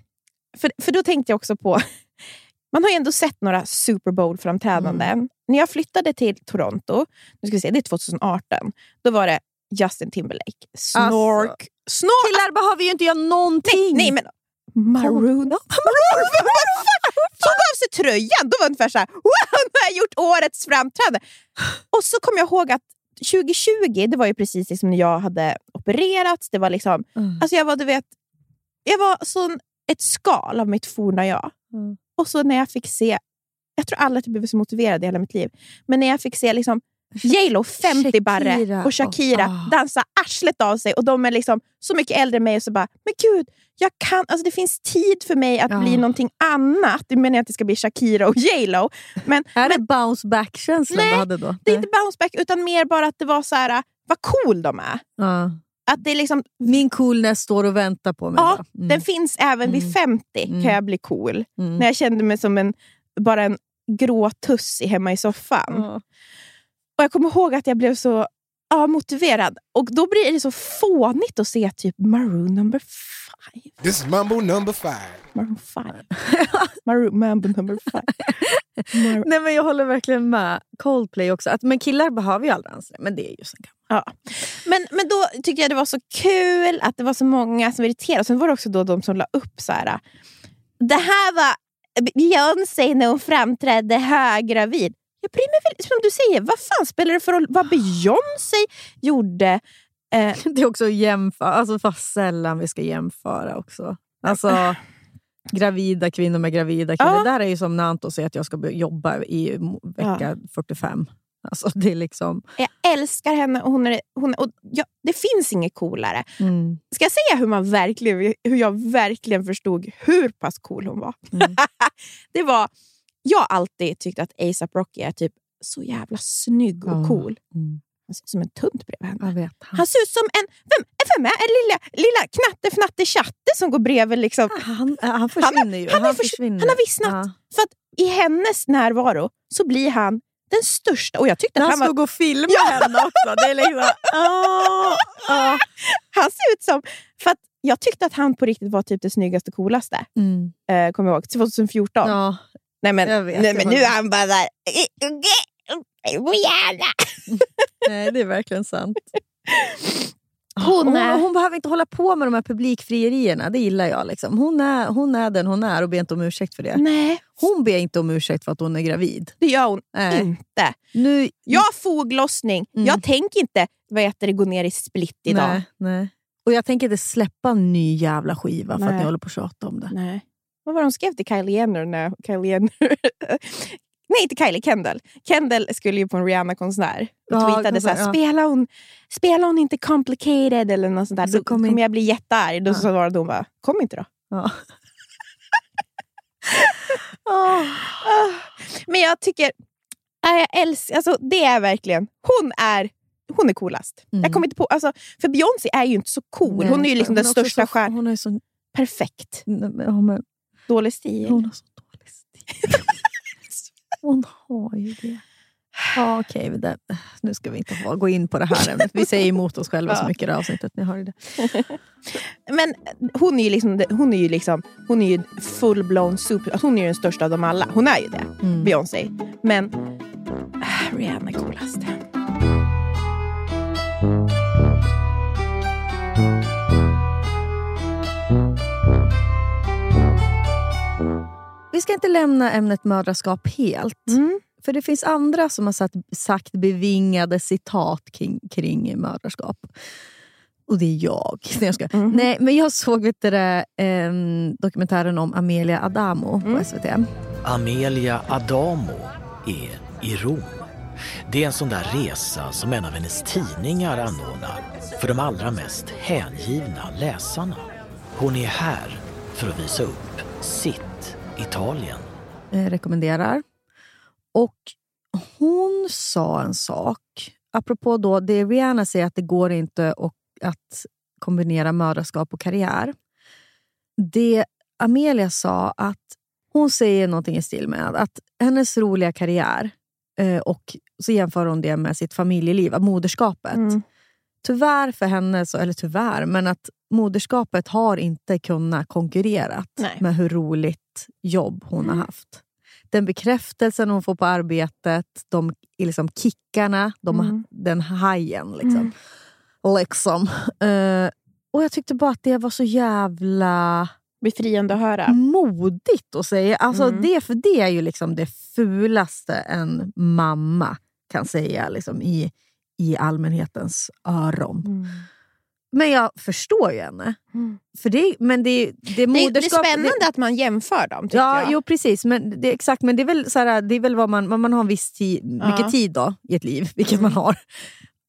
För, för då tänkte jag också på... Man har ju ändå sett några Super Bowl-framträdanden. Mm. När jag flyttade till Toronto, nu ska vi se, det är 2018, då var det Justin Timberlake. Snork. Snork! Killar behöver ju inte göra någonting. Nej, men Maroon. Maroon. Tog av sig tröjan. Då var det ungefär så här, wow, nu har jag gjort årets framträdande. Och så kom jag ihåg att 2020, det var ju precis liksom när jag hade opererats. Det var liksom, Mm. alltså jag var, du vet, jag var sån, ett skal av mitt forna jag. Mm. Och så när jag fick se, jag tror alla typ blev så motiverade i hela mitt liv, men när jag fick se liksom J Lo 50 barre Shakira och Shakira och- ah. dansa arslet av sig och de är liksom så mycket äldre än mig och så bara, men gud, jag kan, alltså det finns tid för mig att Ja. bli någonting annat. Det menar jag att det ska bli Shakira och J Lo. Men, Är det men bounce back-känslan Nej, du hade då? det är inte bounce back utan mer bara att det var så här, vad cool de är. Ja. Att det är liksom, Min coolness står och väntar på mig. ja. Mm. Den finns även Mm. vid 50 Mm. kan jag bli cool. Mm. När jag kände mig som en, bara en grå tuss hemma i soffan. Och Jag kommer ihåg att jag blev så ja, motiverad. Och då blir det så fånigt att se typ Maroon number five. This is Mambo number five. Maroon five. Maroon Mambo number five. Mar- Nej, men jag håller verkligen med. Coldplay också. Att, men killar behöver ju aldrig anstränga Men det är ju så gammalt. Ja. Men, men då tyckte jag det var så kul att det var så många som irriterade. Sen var det också då de som la upp så här. Det här var Beyoncé när hon framträdde höggravid. Jag bryr mig väl, som du säger, vad fan spelar det för roll vad Beyoncé gjorde? Eh, Det är också att jämföra. Alltså vad sällan vi ska jämföra också. Alltså, gravida kvinnor med gravida kvinnor. Ja. Det där är ju som när Anton säger att jag ska jobba i vecka 45. Alltså, det är liksom... jag älskar henne och, hon är, hon, och ja, det finns inget coolare. Mm. Ska jag säga hur, man verkligen, hur jag verkligen förstod hur pass cool hon var? Mm. det var jag har alltid tyckt att ASAP Rocky är typ så jävla snygg och Ja. cool. Mm. Han ser ut som en tunt bredvid henne. Vet. Han ser ut som en... Vem, vem är en lilla, lilla knatte-fnatte-chatte som går bredvid? Liksom. Han, han försvinner ju. Han, har Han förs- försvinner. han har vissnat. Ja. För att i hennes närvaro så blir han den största... Och jag tyckte han han var... stod och filmade henne också. Det är liksom, åh, åh. Han ser ut som... För att jag tyckte att han på riktigt var typ det snyggaste och coolaste. Mm. Eh, kommer jag ihåg. 2014. Ja, Nej men, nej, men nu är han bara där... Nej, det är verkligen sant. Hon hon, hon behöver inte hålla på med de här publikfrierierna. Det gillar jag. Liksom. Hon, är, hon är den hon är och ber inte om ursäkt för det. Nej, Hon ber inte om ursäkt för att hon är gravid. det gör hon Nej. inte. Nu, Jag har foglossning. Mm. Jag tänker inte vad heter det, gå ner i split idag. Nej, nej. Och jag tänker inte släppa en ny jävla skiva för att ni håller på att tjata om det. Nej. Vad var de skrev till Kylie Jenner när Kylie Jenner... Nej, inte Kylie, Kendall. Kendall skulle ju på en Rihanna-konsert och Ja, tweetade konsert, såhär, ja. spelar, hon, spelar hon inte complicated eller något sånt där, Så då kommer in- jag bli jättearg. Då Ja. svarade hon bara, kom inte då. Ja. Ah. Men jag tycker, äh, jag älskar, alltså, det är verkligen, hon är hon är coolast. Mm. Jag kommer inte på, alltså, för Beyoncé är ju inte så cool. Nej, hon är ju liksom den största så- stjärnan. Hon är så... Perfekt. Ja, men, Dålig stil. hon har så dålig stil. Hon har ju det. Ja, okej, det- nu ska vi inte ha, gå in på det här ämnet. Vi säger emot oss själva så mycket i det här avsnittet. Ni hör ju det. Men hon är ju liksom, hon är ju liksom hon är ju full-blown super... Hon är ju den största av dem alla. Hon är ju det, Mm. Beyoncé. Men äh, Rihanna är coolast. Vi ska inte lämna ämnet mödraskap helt. Mm. För det finns andra som har satt, sagt bevingade citat kring, kring mödraskap. Och det är jag. Nej, jag, ska. Mhm. Nej, men jag såg vet du, det, em, dokumentären om Amelia Adamo på Mm. SVT. Amelia Adamo är i Rom. Det är en sån där resa som en av hennes tidningar anordnar för de allra mest hängivna läsarna. Hon är här för att visa upp sitt Italien. eh, rekommenderar. Och hon sa en sak, apropå då det Rihanna säger att det går inte och, att kombinera mödraskap och karriär. Det Amelia sa att hon säger någonting i stil med att hennes roliga karriär eh, och så jämför hon det med sitt familjeliv, av moderskapet. Mm. Tyvärr för henne, så, eller tyvärr, men att moderskapet har inte kunnat konkurrera med hur roligt jobb hon har haft. Den bekräftelsen hon får på arbetet, de liksom kickarna, de, Mm. den hajen. Liksom. liksom. Eh, och Jag tyckte bara att det var så jävla Befriande att höra. modigt att säga. Alltså Mm. det, för det är ju liksom det fulaste en mamma kan säga liksom, i, i allmänhetens öron. Mm. Men jag förstår ju henne. Mm. För det, men det, det, Det, är- det är moderskap- spännande att man jämför dem, Ja, jag. jo, precis. Men det, exakt, men det är väl, så här, det är väl vad man, man har en viss tid, Ja. mycket tid då, i ett liv, vilket man har.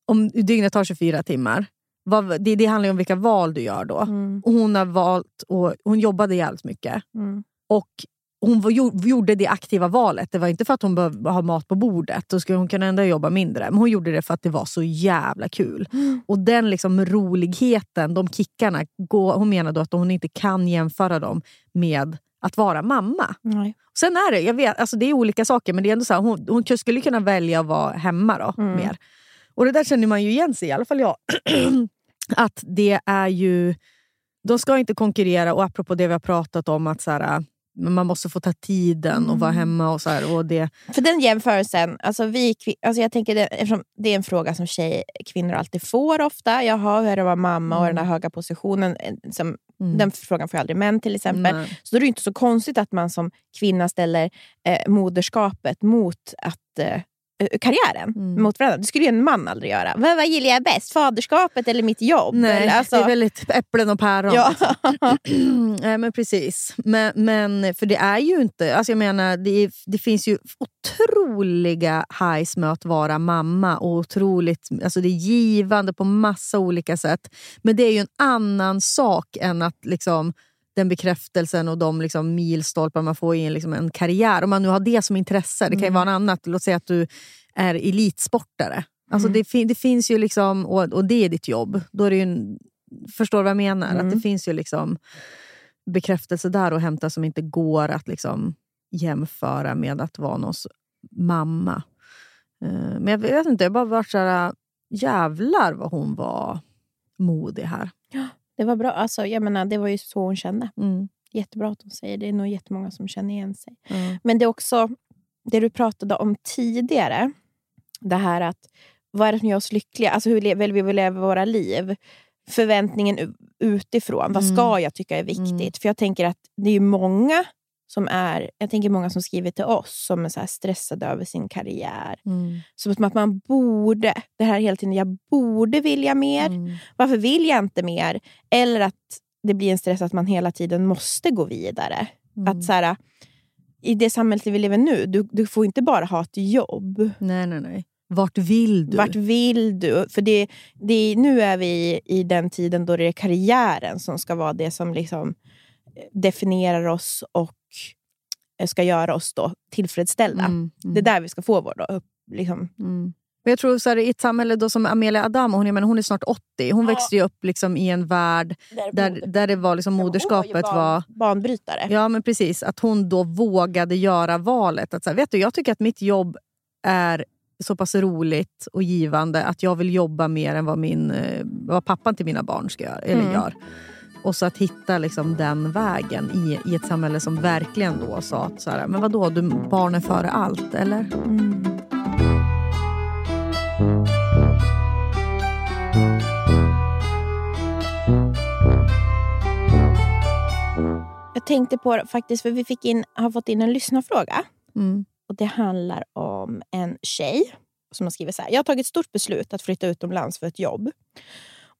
Om dygnet har 24 timmar. Vad, det, det handlar om vilka val du gör då. Mm. Och hon har valt, och hon jobbade jävligt mycket. Mm. Och hon var, gjorde det aktiva valet. Det var inte för att hon behövde ha mat på bordet. Då skulle hon kunna ändå jobba mindre. Men hon gjorde det för att det var så jävla kul. Och den liksom roligheten, de kickarna. Går, hon menar då att hon inte kan jämföra dem med att vara mamma. Nej. Sen är det, jag vet, alltså det är olika saker, men det är ändå så här, hon, hon skulle kunna välja att vara hemma då, Mm. mer. Och det där känner man ju igen sig i, i alla fall jag. att det är ju... De ska inte konkurrera, och apropå det vi har pratat om, att så här, man måste få ta tiden och vara Mm. hemma. och så här, och det, För den jämförelsen, alltså vi, alltså jag tänker det, eftersom det är en fråga som tjej, kvinnor alltid får ofta. Jaha, hur är det att vara mamma och den här höga positionen? eh, Som, Mm. Den frågan får aldrig män till exempel. Nej. Så då är det inte så konstigt att man som kvinna ställer eh, moderskapet mot att eh, karriären Mm. mot varandra. Det skulle ju en man aldrig göra. Vad, vad gillar jag bäst? Faderskapet eller mitt jobb? Nej, alltså, det är väldigt äpplen och päron. ja. Nej, men precis. Men, men för det är ju inte... Alltså jag menar, det, det finns ju otroliga highs med att vara mamma. Och otroligt, alltså det är givande på massa olika sätt. Men det är ju en annan sak än att liksom den bekräftelsen och de liksom milstolpar man får i en, liksom en karriär. Om man nu har det som intresse. Det kan ju Mm. vara något annat. Låt säga att du är elitsportare. Alltså Mm. det, fin- det finns ju liksom, och, och det är ditt jobb. Då är det ju förstår du vad jag menar? Att det Mm. finns ju liksom bekräftelse där att hämta som inte går att liksom jämföra med att vara någons mamma. Eh, Men jag vet inte, jag bara varit så här, jävlar vad hon var modig här. Det var bra. Alltså, jag menar, det var ju så hon kände. Mm. Jättebra att hon säger det. Det är nog jättemånga som känner igen sig. Mm. Men det är också det du pratade om tidigare. Det här att vad är det som gör oss lyckliga? Alltså hur vill vi leva våra liv? Förväntningen utifrån. Vad ska Mm. jag tycka är viktigt? För jag tänker att det är många som är, jag tänker många som skriver till oss som är så stressade över sin karriär. Mm. Som att man borde, det här hela tiden, jag borde vilja mer. Mm. Varför vill jag inte mer? Eller att det blir en stress att man hela tiden måste gå vidare. Mm. Att så här, I det samhället vi lever nu, du, du får inte bara ha ett jobb. Nej, nej, nej. Vart vill du? Vart vill du? För det, det, nu är vi i, i den tiden då det är karriären som ska vara det som liksom definierar oss och eh, ska göra oss då tillfredsställda. Mm, mm. Det är där vi ska få vår då, upp, liksom. Mm. Men jag tror så här, i ett samhälle då som Amelia Adamo, hon, menar, hon är snart 80. Hon växte ju upp liksom i en värld där, där det var liksom moderskapet barn- var... Banbrytare. Ja, men precis. Att hon då vågade göra valet. Att så här, vet du, jag tycker att mitt jobb är så pass roligt och givande att jag vill jobba mer än vad, min, eh, vad pappan till mina barn ska göra, eller Mm. gör. Och så att hitta liksom den vägen i, i ett samhälle som verkligen då sa att så här, men vadå, du, barnen före allt, eller? Jag tänkte på faktiskt, för vi fick in, har fått in en lyssnarfråga. Mm. Och Det handlar om en tjej som har skrivit så här. Jag har tagit ett stort beslut att flytta utomlands för ett jobb.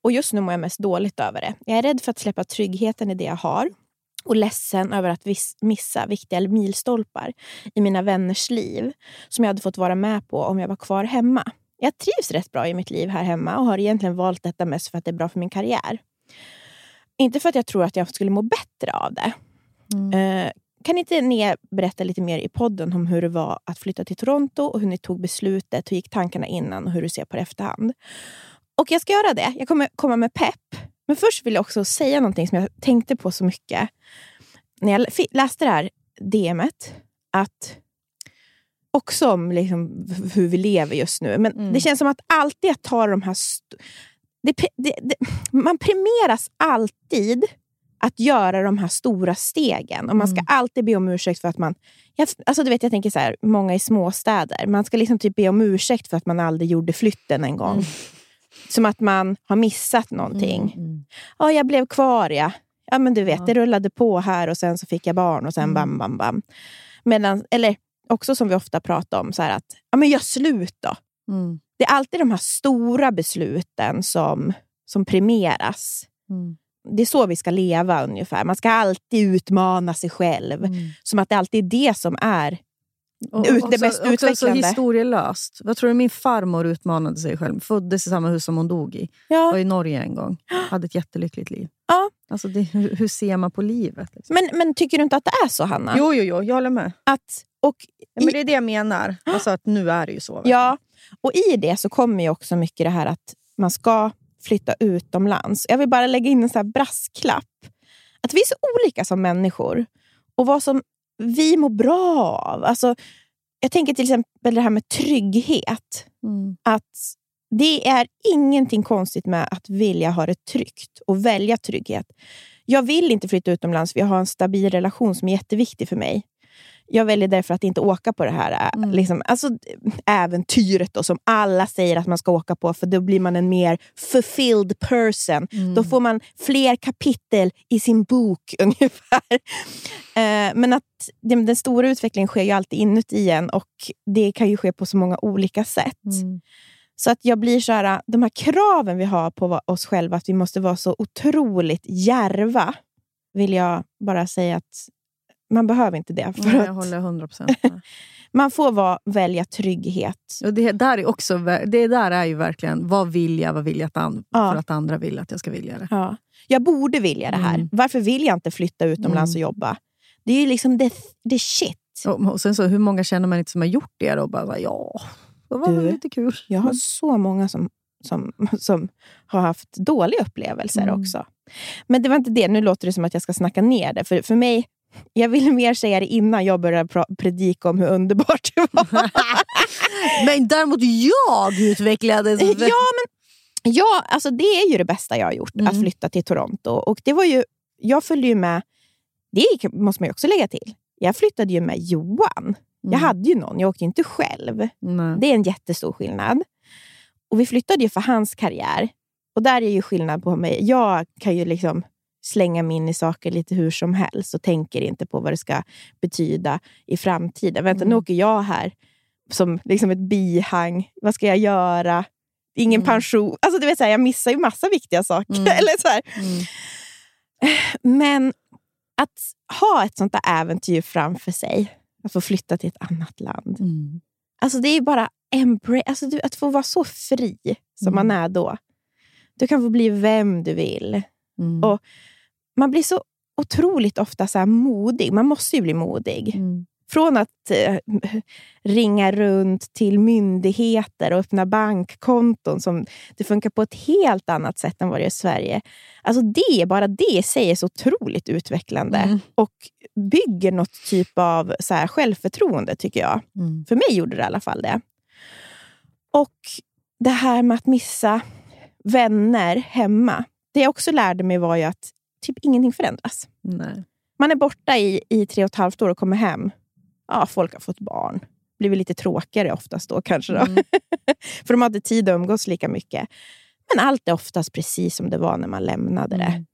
Och Just nu mår jag mest dåligt över det. Jag är rädd för att släppa tryggheten i det jag har och ledsen över att missa viktiga milstolpar i mina vänners liv som jag hade fått vara med på om jag var kvar hemma. Jag trivs rätt bra i mitt liv här hemma och har egentligen valt detta mest för att det är bra för min karriär. Inte för att jag tror att jag skulle må bättre av det. Eh, kan inte ni berätta lite mer i podden om hur det var att flytta till Toronto och hur ni tog beslutet, hur gick tankarna innan och hur du ser på det efterhand? Och jag ska göra det. Jag kommer komma med pepp. Men först vill jag också säga någonting som jag tänkte på så mycket när jag läste det här DMet. Att också om liksom hur vi lever just nu. Men det känns som att alltid att ta de här... Det, det, det, man premieras alltid att göra de här stora stegen. Och Man ska alltid be om ursäkt för att man... Jag, alltså du vet, jag tänker så här, många i småstäder. Man ska liksom typ be om ursäkt för att man aldrig gjorde flytten en gång. Som att man har missat någonting. Ja, jag blev kvar ja. Ja, men du vet, det rullade på här och sen så fick jag barn och sen bam, bam, bam. Medan, eller också som vi ofta pratar om, så att ja, men gör slut då. Mm. Det är alltid de här stora besluten som, som premieras. Mm. Det är så vi ska leva ungefär. Man ska alltid utmana sig själv. Som att det alltid är det som är Och, ut, det mest också så utvecklande. historielöst. Vad tror du min farmor utmanade sig själv? Föddes i samma hus som hon dog i. Ja. Var i Norge en gång. Hade ett jättelyckligt liv. Ja. Alltså det, hur, hur ser man på livet? Liksom? Men, men tycker du inte att det är så, Hanna? Jo, jo, jo, jag håller med. Att, och Ja, men det är det jag menar. Alltså att nu är det ju så. Ja, och i det så kommer ju också mycket det här att man ska flytta utomlands. Jag vill bara lägga in en så här brasklapp. Att vi är så olika som människor. Och vad som vi mår bra av. Alltså, jag tänker till exempel det här med trygghet. Mm. Att det är ingenting konstigt med att vilja ha det tryggt och välja trygghet. Jag vill inte flytta utomlands för jag har en stabil relation som är jätteviktig för mig. Jag väljer därför att inte åka på det här äh, liksom, alltså, äventyret då, som alla säger att man ska åka på, för då blir man en mer fulfilled person. Då får man fler kapitel i sin bok ungefär. Eh, men att den, den stora utvecklingen sker ju alltid inuti en och det kan ju ske på så många olika sätt. Så att jag blir så här, de här kraven vi har på oss själva, att vi måste vara så otroligt järva, vill jag bara säga att man behöver inte det. För Nej, att jag håller 100 procent Man får vara, välja trygghet. Och det, där är också, det där är ju verkligen, vad vill jag, vad vill jag att an, Ja. för att andra vill att jag ska vilja det. Ja. Jag borde vilja det här. Mm. Varför vill jag inte flytta utomlands Mm. och jobba? Det är ju liksom the, the shit. Och, och sen så, hur många känner man inte som har gjort det? Och bara, ja, det var Du, lite kul. Jag har så många som, som, som har haft dåliga upplevelser Mm. också. Men det var inte det. Nu låter det som att jag ska snacka ner det. För, för mig, jag ville mer säga det innan jag började predika om hur underbart det var. Men däremot jag utvecklades. ja, men ja, alltså det är ju det bästa jag har gjort, Mm. att flytta till Toronto. Och det var ju, jag följde ju med, det måste man ju också lägga till. Jag flyttade ju med Johan. Jag hade ju någon, jag åkte ju inte själv. Nej. Det är en jättestor skillnad. Och vi flyttade ju för hans karriär. Och där är ju skillnad på mig. Jag kan ju liksom slänga mig in i saker lite hur som helst och tänker inte på vad det ska betyda i framtiden. Vänta, nu åker jag här som liksom ett bihang. Vad ska jag göra? Ingen pension. Alltså, du vet, så här, jag missar ju massa viktiga saker. Mm. Eller så här. Men att ha ett sånt där äventyr framför sig, att få flytta till ett annat land. Mm. Alltså det är bara embra- alltså du, att få vara så fri som man är då. Du kan få bli vem du vill. Mm. Och Man blir så otroligt ofta så modig. Man måste ju bli modig. Från att eh, ringa runt till myndigheter och öppna bankkonton. som Det funkar på ett helt annat sätt än vad det gör i Sverige. Alltså det, bara det i sig är så otroligt utvecklande. Mm. Och bygger något typ av så här självförtroende, tycker jag. Mm. För mig gjorde det i alla fall det. Och det här med att missa vänner hemma. Det jag också lärde mig var ju att typ ingenting förändras. Nej. Man är borta i, i tre och ett halvt år och kommer hem. Ja, folk har fått barn. blir väl lite tråkigare oftast då kanske. Då. För de inte tid att umgås lika mycket. Men allt är oftast precis som det var när man lämnade det.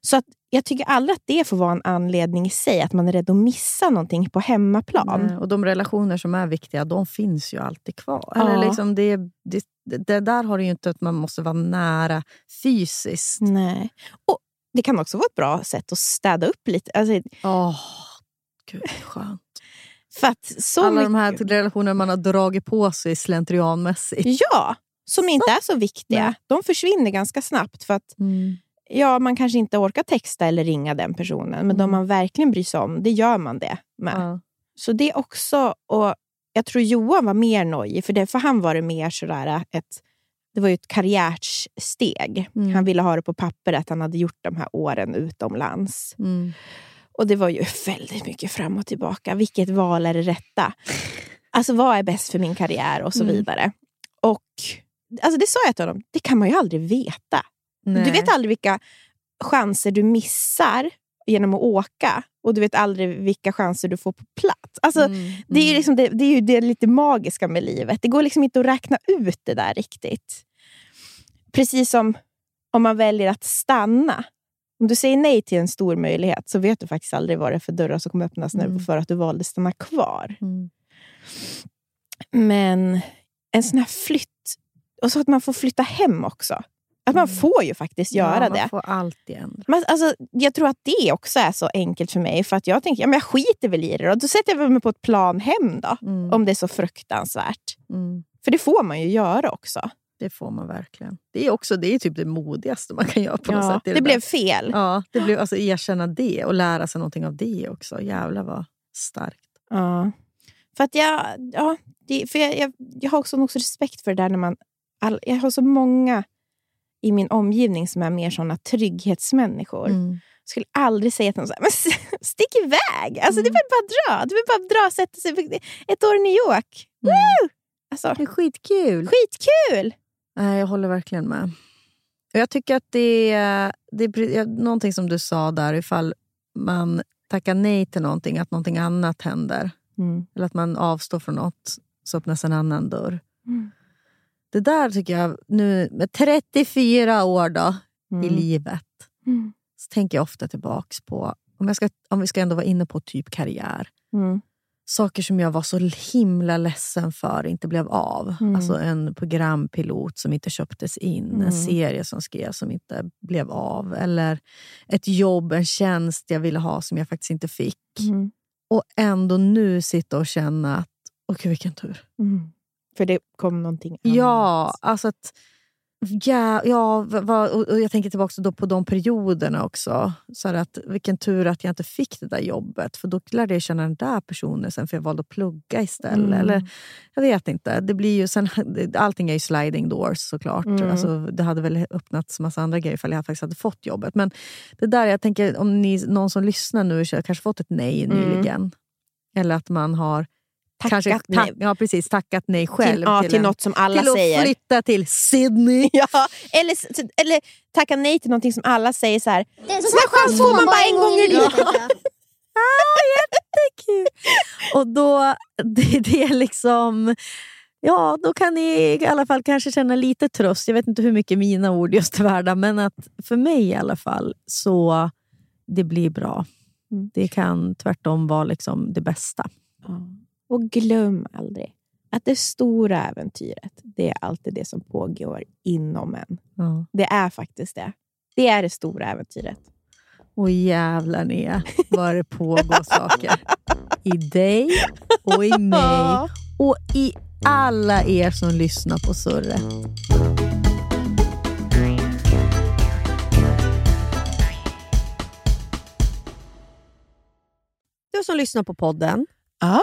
Så att jag tycker aldrig att det får vara en anledning i sig, att man är rädd att missa någonting på hemmaplan. Nej, Och de relationer som är viktiga, de finns ju alltid kvar. Ja. Eller liksom det, det, det där har det ju inte att man måste vara nära fysiskt. Nej. Och Det kan också vara ett bra sätt att städa upp lite. Alltså, Åh, gud skönt. Alla de här mycket- relationer man har dragit på sig slentrianmässigt. Ja, som inte är så viktiga. De försvinner ganska snabbt. för att ja, Man kanske inte orkar texta eller ringa den personen, men de man verkligen bryr sig om, det gör man det med. Så det är också... Och jag tror Johan var mer nojig, för, det, för han var det mer sådär ett... Det var ju ett karriärsteg. Mm. Han ville ha det på papper att han hade gjort de här åren utomlands. Mm. Och det var ju väldigt mycket fram och tillbaka. Vilket val är det rätta? Alltså vad är bäst för min karriär och så Mm. vidare. Och alltså det sa jag till honom, det kan man ju aldrig veta. Nej. Du vet aldrig vilka chanser du missar genom att åka. Och du vet aldrig vilka chanser du får på plats. Alltså, Mm, det, är ju liksom det, det är ju det lite magiska med livet. Det går liksom inte att räkna ut det där riktigt. Precis som om man väljer att stanna. Om du säger nej till en stor möjlighet så vet du faktiskt aldrig vad det är för dörrar som kommer öppnas nu för att du valde att stanna kvar. Mm. Men en sån här flytt, och så att man får flytta hem också. Att man får ju faktiskt göra Mm. ja, det. Man får alltid ändra. Men alltså, jag tror att det också är så enkelt för mig. För att jag tänker, ja, men jag skiter väl i det då. Då sätter jag mig på ett plan hem då. Om det är så fruktansvärt. Mm. För det får man ju göra också. Det får man verkligen. Det är, också, det är typ det modigaste man kan göra på något Ja, sätt. i det där. blev fel. Ja, det blev, alltså, erkänna det och lära sig någonting av det också. Jävlar vad starkt. Ja. För att jag, ja, det, för jag, jag, jag har också, också respekt för det där när man... All, jag har så många i min omgivning som är mer såna trygghetsmänniskor. Mm. Jag skulle aldrig säga till någon så här, men stick iväg! Alltså, Det är väl bara dra. Det är väl bara dra och sätta sig. Ett år i New York. Woo! Alltså, Det är skitkul. skitkul! Nej, jag håller verkligen med. Jag tycker att det är, det är någonting som du sa där, ifall man tackar nej till någonting, att någonting annat händer. Mm. Eller att man avstår från något, så öppnas en annan dörr. Mm. Det där tycker jag, nu med 34 år då, i Mm. livet, Mm. så tänker jag ofta tillbaks på, om, jag ska, om vi ska ändå vara inne på typ karriär, Mm. Saker som jag var så himla ledsen för inte blev av. Mm. Alltså en programpilot som inte köptes in, Mm. en serie som skrevs som inte blev av. Eller ett jobb, en tjänst jag ville ha som jag faktiskt inte fick. Mm. och ändå nu sitta och känna att, åh gud vilken tur. Mm. För det kom någonting annat. Ja, alltså att... Ja, ja och, jag tänker tillbaka då på de perioderna också. Så att, vilken tur att jag inte fick det där jobbet. För då lärde jag känna den där personen sen för jag valde att plugga istället. Mm. Eller, jag vet inte. Det blir ju sen, allting är ju sliding doors såklart. Mm. Alltså, det hade väl öppnats massa andra grejer ifall jag faktiskt hade fått jobbet. Men det där, jag tänker om ni, någon som lyssnar nu kanske fått ett nej Mm. nyligen. Eller att man har Tackat kanske tack, nej. ja, precis, tackat nej själv. Till, ja, till, en- något som alla till säger. att flytta till Sydney. Ja, eller, eller tacka nej till någonting som alla säger så här. Det är en Sån här chans får man bara en gång i livet. Ah, jättekul! Och då, det, det är liksom... Ja, då kan ni i alla fall kanske känna lite tröst. Jag vet inte hur mycket mina ord just är värda, men att för mig i alla fall så det blir bra. Mm. Det kan tvärtom vara liksom det bästa. Och glöm aldrig att det stora äventyret, det är alltid det som pågår inom en. Ja. Det är faktiskt det. Det är det stora äventyret. Och jävlar Nia, vad det pågår saker. I dig och i mig och i alla er som lyssnar på surret. Du som lyssnar på podden Ja.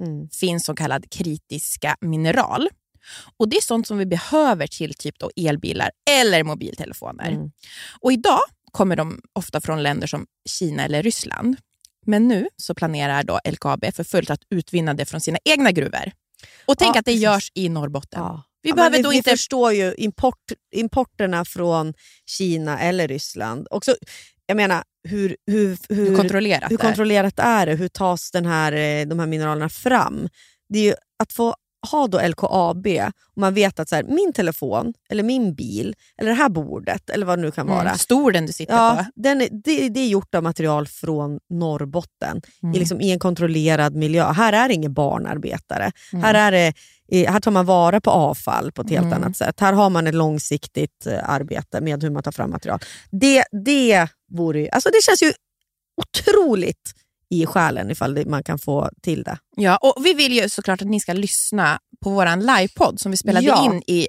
Mm. finns så kallad kritiska mineral. Och Det är sånt som vi behöver till typ då elbilar eller mobiltelefoner. Mm. Och Idag kommer de ofta från länder som Kina eller Ryssland. Men nu så planerar då LKAB för fullt att utvinna det från sina egna gruvor. Och tänk Ja, att det görs i Norrbotten. Ja. Vi Ja, behöver vi, då vi inte... förstår ju import, importerna från Kina eller Ryssland. Också, jag menar, hur, hur, hur, Hur kontrollerat hur det är. kontrollerat är det? Hur tas den här, eh, de här mineralerna fram? Det är ju att få ha då LKAB och man vet att så här, min telefon, eller min bil, eller det här bordet, eller vad det nu kan vara. Mm, stolen du sitter Ja, på. den är, det, det är gjort av material från Norrbotten, Mm. i, liksom, i en kontrollerad miljö. Här är det ingen barnarbetare. Mm. Här, är det, här tar man vara på avfall på ett helt Mm. annat sätt. Här har man ett långsiktigt eh, arbete med hur man tar fram material. Det, det, vore, ju- alltså det känns ju otroligt i själen ifall man kan få till det. Ja, och vi vill ju såklart att ni ska lyssna på vår livepodd som vi spelade Ja. in i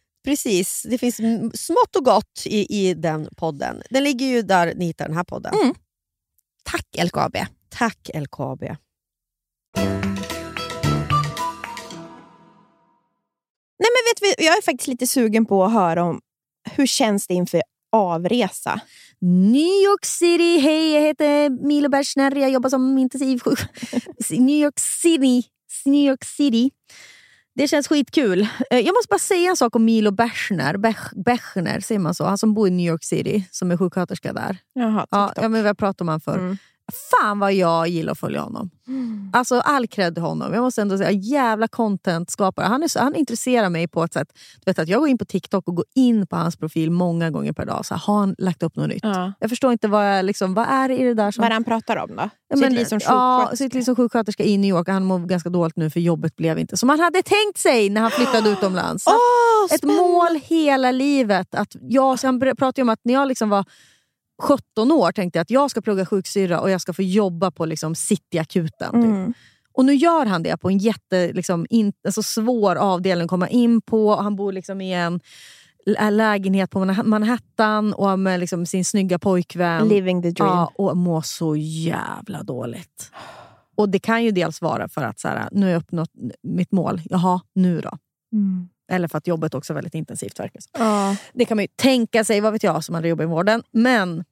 precis. Det finns smått och gott i, i den podden. Den ligger ju där ni hittar den här podden. Mm. Tack LKAB. Tack LKAB. Nej, men vet vi, jag är faktiskt lite sugen på att höra om hur känns det inför avresa? New York City, hej jag heter Milo Bergsner, jag jobbar som intensivsjuk. New York City, New York City. Det känns skitkul. Eh, Jag måste bara säga en sak om Milo Bergsner, Bech, Bergner, säger man så? Han som bor i New York City, som är sjuksköterska där. Jaha, Ja, ja, men vi har pratat om honom förr. Mm. Fan vad jag gillar att följa honom. Alltså all cred till honom. Jag måste ändå säga, jävla content-skapare. Han, är så, han intresserar mig på ett sätt. Du vet att Jag går in på TikTok och går in på hans profil många gånger per dag. Så har han lagt upp något nytt? Ja. Jag förstår inte vad, jag, liksom, vad är det i det där som... Vad han pratar om då? Ja, Sitt liv som Ja, sjuksköterska? sitt liv som sjuksköterska i New York. Han mår ganska dåligt nu för jobbet blev inte som han hade tänkt sig när han flyttade utomlands. Åh, ett mål hela livet. Att jag, han pratade ju om att när jag liksom var 17 år tänkte jag att jag ska plugga sjuksyra och jag ska få jobba på liksom Cityakuten. Typ. Mm. Och nu gör han det på en jätte, liksom, in, alltså svår avdelning att komma in på. Han bor liksom i en lä- lägenhet på Manha- Manhattan och med liksom sin snygga pojkvän. Living the dream. Ja, och mår så jävla dåligt. Och Det kan ju dels vara för att så här, nu har jag uppnått mitt mål. Jaha, nu då? Mm. Eller för att jobbet också är väldigt intensivt. Verkar. Ja. Det kan man ju tänka sig, vad vet jag som aldrig jobbar i vården. Men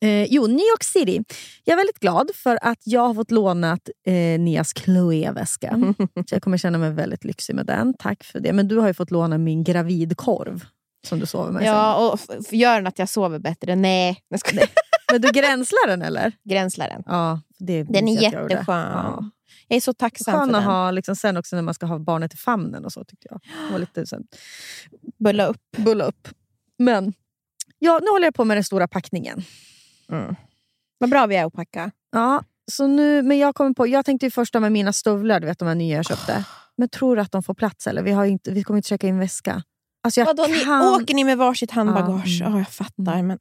eh, jo, New York City. Jag är väldigt glad för att jag har fått lånat eh, Nias Chloé-väska. Så jag kommer känna mig väldigt lyxig med den. Tack för det. Men du har ju fått låna min gravidkorv som du sover med. Ja, och f- f- gör den att jag sover bättre? Nej. Skojar. Men du gränslar den eller? Gränslar den. Ja, det Den är att jätteskön. Ja. Jag är så tacksam Skön för att den. ha liksom, sen också när man ska ha barnet i famnen och så tyckte jag. Det var lite sen, Bulla upp. bulla upp. Men ja, nu håller jag på med den stora packningen. Mm. Vad bra vi är att packa. Ja, så nu, men jag, kommer på, jag tänkte ju först med mina stövlar, du vet de här nya jag köpte. Men tror du att de får plats? eller? Vi, har inte, vi kommer inte checka in väska. Alltså jag Vadå, ni, kan... åker ni med varsitt handbagage? Ja, mm. jag fattar. Men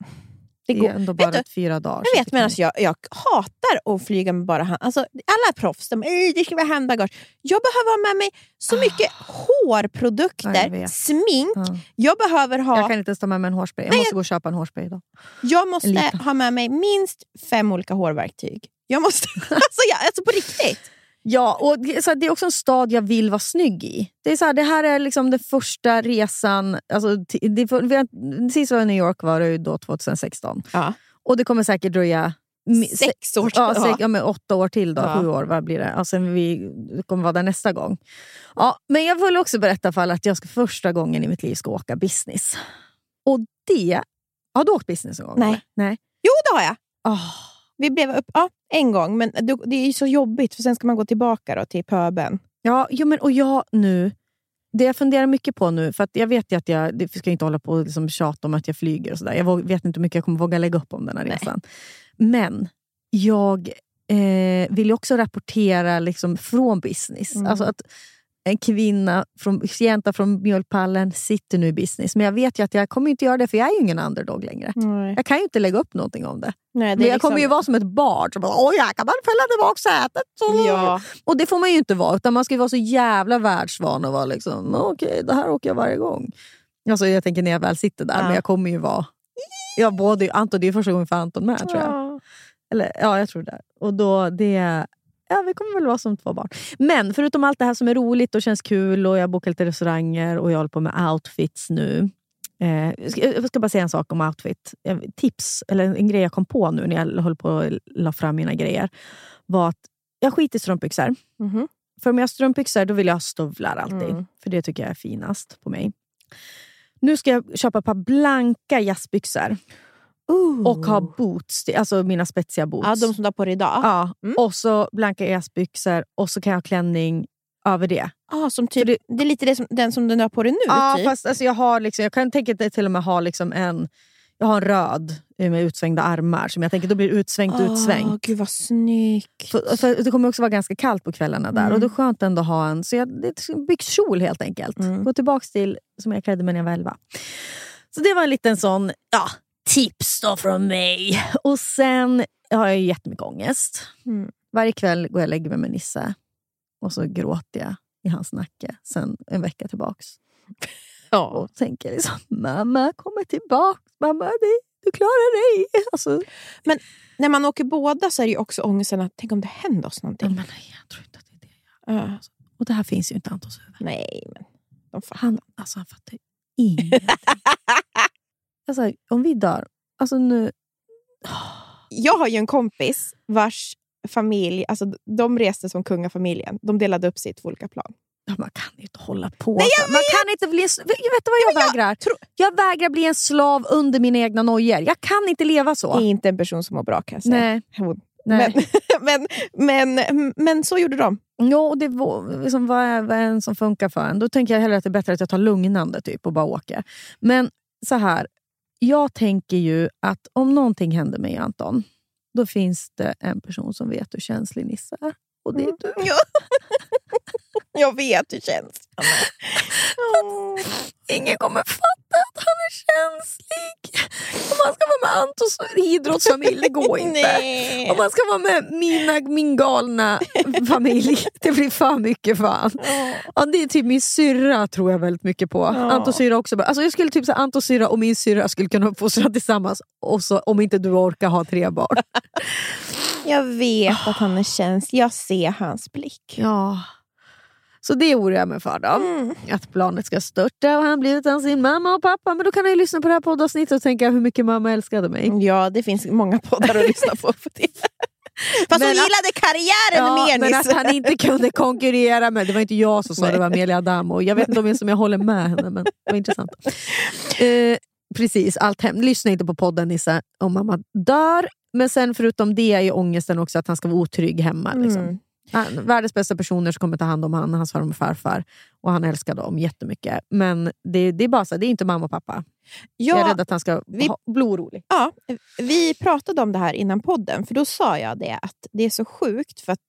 det det går. är ändå Vet bara du, fyra dagar. Jag vet, men alltså, jag, jag hatar att flyga med bara hand. Alltså, alla proffs, de, "Ej, det ska vara handbagage. Jag behöver ha med mig så mycket hårprodukter, Ja, jag vet. smink. Ja. Jag behöver ha... Jag kan inte ta med mig en hårspray. Jag Nej, måste gå och köpa en hårspray idag. Jag måste ha med mig minst fem olika hårverktyg. Jag måste, alltså, jag, alltså på riktigt. Ja, och det, så här, det är också en stad jag vill vara snygg i. Det, är så här, det här är liksom den första resan. Alltså, det, vi sist var i New York var det då 2016. Ja. Och det kommer säkert dröja Sex år. Ja, Ja. sex, ja, men åtta år till då. Ja. Sju år, vad blir det? Sen vi kommer vara där nästa gång. Ja, men jag vill också berätta för alla att jag ska första gången i mitt liv ska åka business. Och det... Har du åkt business en gång? Nej. eller? Nej. Jo, det har jag. Oh, Vi blev upp ja, en gång, men det, är ju så jobbigt för sen ska man gå tillbaka då till pöben. Ja, jo, men, och jag nu... Det jag funderar mycket på nu, för att jag vet ju att jag det ska inte hålla på och liksom tjata om att jag flyger och sådär. Jag våg- vet inte hur mycket jag kommer våga lägga upp om den här Nej. resan. Men jag eh, vill ju också rapportera liksom från business. Mm. Alltså att en kvinna, från, Sienta från Mjölkpallen, sitter nu i business. Men jag vet ju att jag kommer inte göra det, för jag är ju ingen underdog längre. Nej. Jag kan ju inte lägga upp någonting om det. Nej, det Men jag liksom- kommer ju vara som ett barn som bara “Åh, jag kan bara fälla tillbaka sätet”. Så. Ja. Och det får man ju inte vara, utan man ska vara så jävla världsvan och vara liksom “Okej, det här åker jag varje gång”. Alltså, jag tänker när jag väl sitter där, Ja. men jag kommer ju vara... Jag både, Anton, det är första gången för Anton med tror jag. Ja. Eller, ja, jag tror det. Och då, det... Ja, vi kommer väl vara som två barn. Men förutom allt det här som är roligt och känns kul och jag bokar lite restauranger och jag håller på med outfits nu. Eh, jag ska- bara säga en sak om outfit. Eh, Tips, eller en grej jag kom på nu när jag höll på och la fram mina grejer. Var att jag skiter i strumpbyxor. Mhm. För om jag har strumpbyxor då vill jag ha stövlar alltid. Mm. För det tycker jag är finast på mig. Nu ska jag köpa ett par blanka jazzbyxor. Och ha boots, alltså mina spetsiga boots. Ja, de som du har på dig idag. Ja, Mm. och så blanka jazzbyxor och så kan jag ha klänning över det. Ah, som typ, det, är lite det som, den som du har på dig nu. Ja, typ. fast alltså jag, har liksom, jag kan tänka att till och med ha liksom en, jag har en röd med utsvängda armar. Som jag tänker då blir det utsvängt Åh, utsvängt. Gud vad snyggt. För, för det kommer också vara ganska kallt på kvällarna där. Mm. Och då är det skönt ändå att ha en så jag, det en byxkjol helt enkelt. Mm. Gå tillbaka till som jag klädde mig när jag var 11. Så det var en liten sån ja, tips då från mig. Och sen har jag ju jättemycket ångest. Mm. Varje kväll går jag och lägger mig med Nisse och så gråter jag i hans nacke sen en vecka tillbaks. Ja. Och tänker liksom, mamma kommer tillbaka. Mamma, det, du klarar dig. Alltså, Men när man åker båda så är det ju också ångesten att tänk om det händer oss någonting. men nej, jag tror inte att det är det. Ja. Och det här finns ju inte i Antons huvud. Nej, men de fattar. Han, alltså, han fattar ingenting. alltså, om vi dör, alltså nu... Jag har ju en kompis vars familj, alltså de reste som kungafamiljen. De delade upp sig i två olika plan. Ja, man kan ju inte hålla på Nej, så. Man kan inte bli... en Vet du vad jag vägrar? Jag vägrar bli en slav under mina egna nojor. Jag kan inte leva så. Det är inte en person som mår bra kan jag säga. Nej. Hon. Nej. Men, men, men, men så gjorde de. Ja, och det var, liksom, vad, är, vad är en som funkar för en? Då tänker jag hellre att det är bättre att jag tar lugnande typ, och bara åker. Men så här, jag tänker ju att om någonting händer mig Anton, då finns det en person som vet hur känslig Nisse är. Och det är du. Ja. Jag vet hur känns. Ingen kommer fatta att han är känslig. Om man ska vara med Antons idrottsfamilj, det går inte. Om man ska vara med mina, min galna familj, det blir för mycket fan. Ja, det är typ min syrra tror jag väldigt mycket på. Antons syrra också. Alltså jag skulle typ säga Antons syrra och min syrra skulle kunna uppfostra tillsammans. Och så, om inte du orkar ha tre barn. Jag vet att han är känslig. Jag ser hans blick. Ja. Så det oroar jag mig för. Då. Mm. Att planet ska störta och han blir utan sin mamma och pappa. Men då kan han ju lyssna på det här poddavsnittet och tänka hur mycket mamma älskade mig. Ja, det finns många poddar att lyssna på. för det. Fast hon Men att- gillade karriären Ja, mer men att han inte kunde konkurrera med, det var inte jag som sa det, det var Amelia Adamo. Jag vet inte om jag, som jag håller med henne, men det var intressant. Eh, precis, allt hem. Lyssna inte på podden Nisse om mamma dör. Men sen förutom det är ju ångesten också att han ska vara otrygg hemma. Liksom. Mm. Världens bästa personer som kommer ta hand om han, hans farmor och farfar. Och han älskar dem jättemycket. Men det, det är bara så, det är inte mamma och pappa. Ja, jag är rädd att han ska vi- bli orolig. Ja, vi pratade om det här innan podden, för då sa jag det att det är så sjukt för att